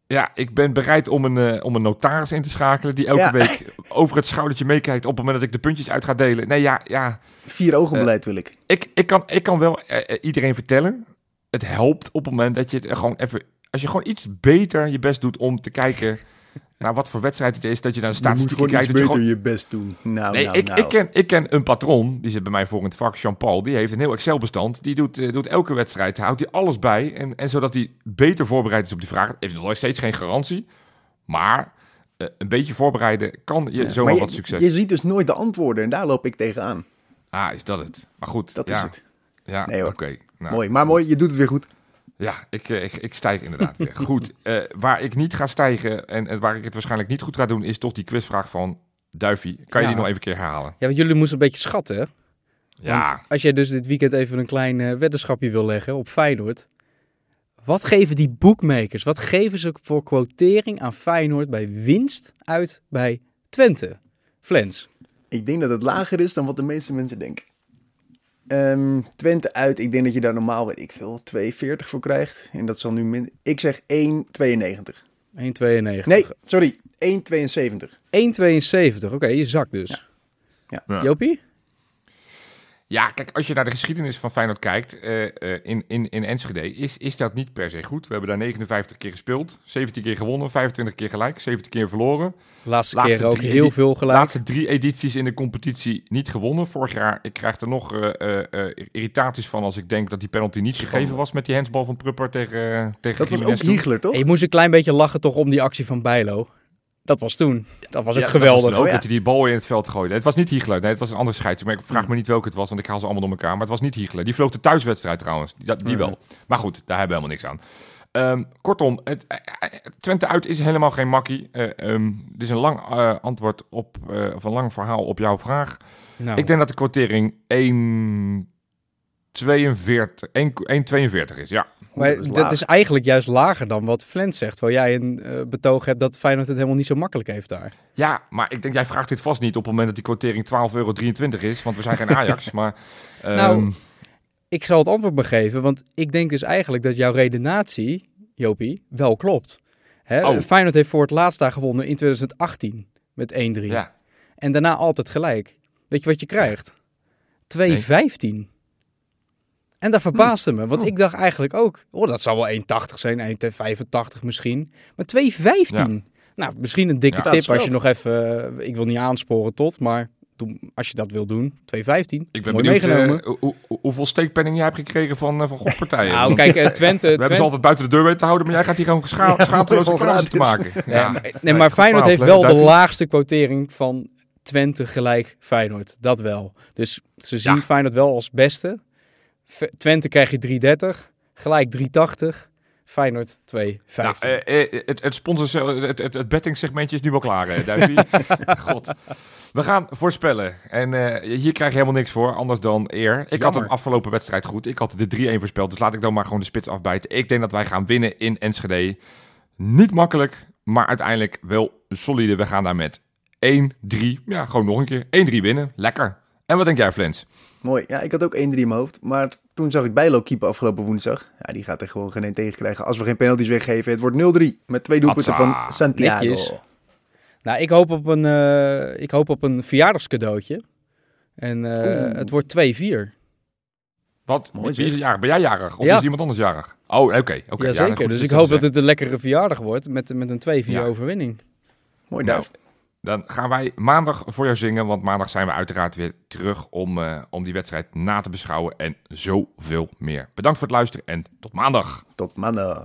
Ja, ik ben bereid om een, eh, om een notaris in te schakelen die elke Ja. week over het schoudertje meekijkt op het moment dat ik de puntjes uit ga delen. Nee, ja, ja. Vier ogen beleid wil ik. Ik, ik, kan, ik kan wel eh, eh, iedereen vertellen. Het helpt op het moment dat je het gewoon even, als je gewoon iets beter je best doet om te kijken naar wat voor wedstrijd het is, dat je Je moet statistieken gewoon iets kijkt. je beter gewoon- je best doen. Nou, Nee, nou, ik, nou. ik, ken, ik ken een patron, die zit bij mij voor in het vak, Jean-Paul. Die heeft een heel Excel-bestand. Die doet, eh, doet elke wedstrijd, houdt hij alles bij. En, en zodat hij beter voorbereid is op die vraag. Heeft nog steeds geen garantie. Maar eh, een beetje voorbereiden kan je Ja, zomaar maar je, wat succes. Je ziet dus nooit de antwoorden en daar loop ik tegenaan. Ah, is dat het? Maar goed. Dat ja, is het. Ja, Nee, oké. Nou, Mooi, maar mooi, je doet het weer goed. Ja, ik, eh, ik, ik stijg inderdaad weer. <laughs> Goed, eh, waar ik niet ga stijgen en, en waar ik het waarschijnlijk niet goed ga doen, is toch die quizvraag van Duifie. Kan je Ja. die nog even een keer herhalen? Ja, want jullie moesten een beetje schatten, hè? Ja, Want als jij dus dit weekend even een klein eh, weddenschapje wil leggen op Feyenoord. Wat geven die bookmakers? Wat geven ze voor quotering aan Feyenoord bij winst uit bij Twente? Flens. Ik denk dat het lager is dan wat de meeste mensen denken. Ehm, Twente uit, ik denk dat je daar normaal, weet ik veel, 2,40 voor krijgt. En dat zal nu min. Ik zeg 1,92. 1,92. Nee, sorry, 1,72. 1,72. Oké, je zakt dus. Ja. Ja. Jopie? Ja, kijk, als je naar de geschiedenis van Feyenoord kijkt eh, eh, in, in, in Enschede, is, is dat niet per se goed. We hebben daar 59 keer gespeeld, 17 keer gewonnen, 25 keer gelijk, 17 keer verloren. Laatste, Laatste keer ook heel veel De gelijk. laatste drie edities in de competitie niet gewonnen. Vorig jaar, ik krijg er nog eh, eh, eh, irritaties van als ik denk dat die penalty niet gegeven was met die handsbal van Prupper tegen, tegen Dat was ook. Hiegler, toch? En je moest een klein beetje lachen toch om die actie van Bijlo. Dat was toen. Dat was ook Ja, geweldig. Dat was ook Oh, ja. dat hij die bal in het veld gooide. Het was niet Hiegler, nee, het was een andere scheidsrechter. Maar ik vraag me niet welke het was, want ik haal ze allemaal door elkaar. Maar het was niet Hiegler. Die vloog de thuiswedstrijd trouwens. Die, die wel. Maar goed, daar hebben we helemaal niks aan. Ehm, kortom, het, eh, eh, Twente uit is helemaal geen makkie. Eh, ehm, dit is een lang antwoord op, eh, of een lang verhaal op jouw vraag. Nou, Ik denk dat de quotering 1,42 1 1,42 is, ja. Maar dat is dat laag. is eigenlijk juist lager dan wat Flens zegt. Terwijl jij een eh, betoog hebt dat Feyenoord het helemaal niet zo makkelijk heeft daar. Ja, maar ik denk, jij vraagt dit vast niet op het moment dat die quotering 12,23 euro is. Want we zijn geen <laughs> Ajax, maar... ehm, Nou, Ik zal het antwoord maar geven, want ik denk dus eigenlijk dat jouw redenatie, Jopie, wel klopt. Hè? Oh. Feyenoord heeft voor het laatst daar gewonnen in 2018 met 1-3. ja. En daarna altijd gelijk. Weet je wat je krijgt? 2,15. En dat verbaasde me, want Oh. ik dacht eigenlijk ook, oh, dat zou wel 1,80 zijn, 1,85 misschien. Maar 2,15. Nou, misschien een dikke Ja, tip als je nog even, eh, ik wil niet aansporen tot, maar als je dat wil doen, 2,15. Ik ben Mooi benieuwd meegenomen. eh, hoe- hoe- hoeveel steekpenning jij hebt gekregen van, eh, van gokpartijen. <laughs> nou, kijk, Twente... <laughs> We hebben ze altijd buiten de deur weten te houden, maar jij gaat hier gewoon scha <laughs> Ja, schaamteloze kruisen te maken. nee, Ja. maar, nee, maar Feyenoord heeft wel de laagste quotering van Twente gelijk Feyenoord. Dat wel. Dus ze zien Ja. Feyenoord wel als beste. Twente krijg je 3,30. Gelijk 3,80. Feyenoord 2,15. Nou, eh, eh, het, het, sponsors, het, het, het bettingsegmentje is nu wel klaar, hè, Duivie? <laughs> God. We gaan voorspellen. En eh, hier krijg je helemaal niks voor, anders dan eer. Ik had hem afgelopen wedstrijd goed. Ik had de 3-1 voorspeld, dus laat ik dan maar gewoon de spits afbijten. Ik denk dat wij gaan winnen in Enschede. Niet makkelijk, maar uiteindelijk wel solide. We gaan daar met 1-3, ja, gewoon nog een keer. 1-3 winnen, lekker. En wat denk jij, Flens? Mooi. Ja, ik had ook 1-3 in mijn hoofd. Maar toen zag ik Bijlo keeper afgelopen woensdag. Ja, die gaat er gewoon geen een tegen krijgen als we geen penalties weggeven. Het wordt 0-3 met twee doelpunten van Santiago. Netjes. Nou, ik hoop op een, eh, ik hoop op een verjaardagscadeautje. En eh, Oeh. het wordt 2-4. Wat? Mooi, Wie is jarig? Ben jij jarig? Of Ja. is iemand anders jarig? Oh, oké. oké. ja, Jazeker. goed, dus ik hoop te dat het een lekkere verjaardag wordt met, met een 2-4 Ja. overwinning. Mooi Nou, duif. Dan gaan wij maandag voor jou zingen, want maandag zijn we uiteraard weer terug om, eh, om die wedstrijd na te beschouwen en zoveel meer. Bedankt voor het luisteren en tot maandag. Tot maandag.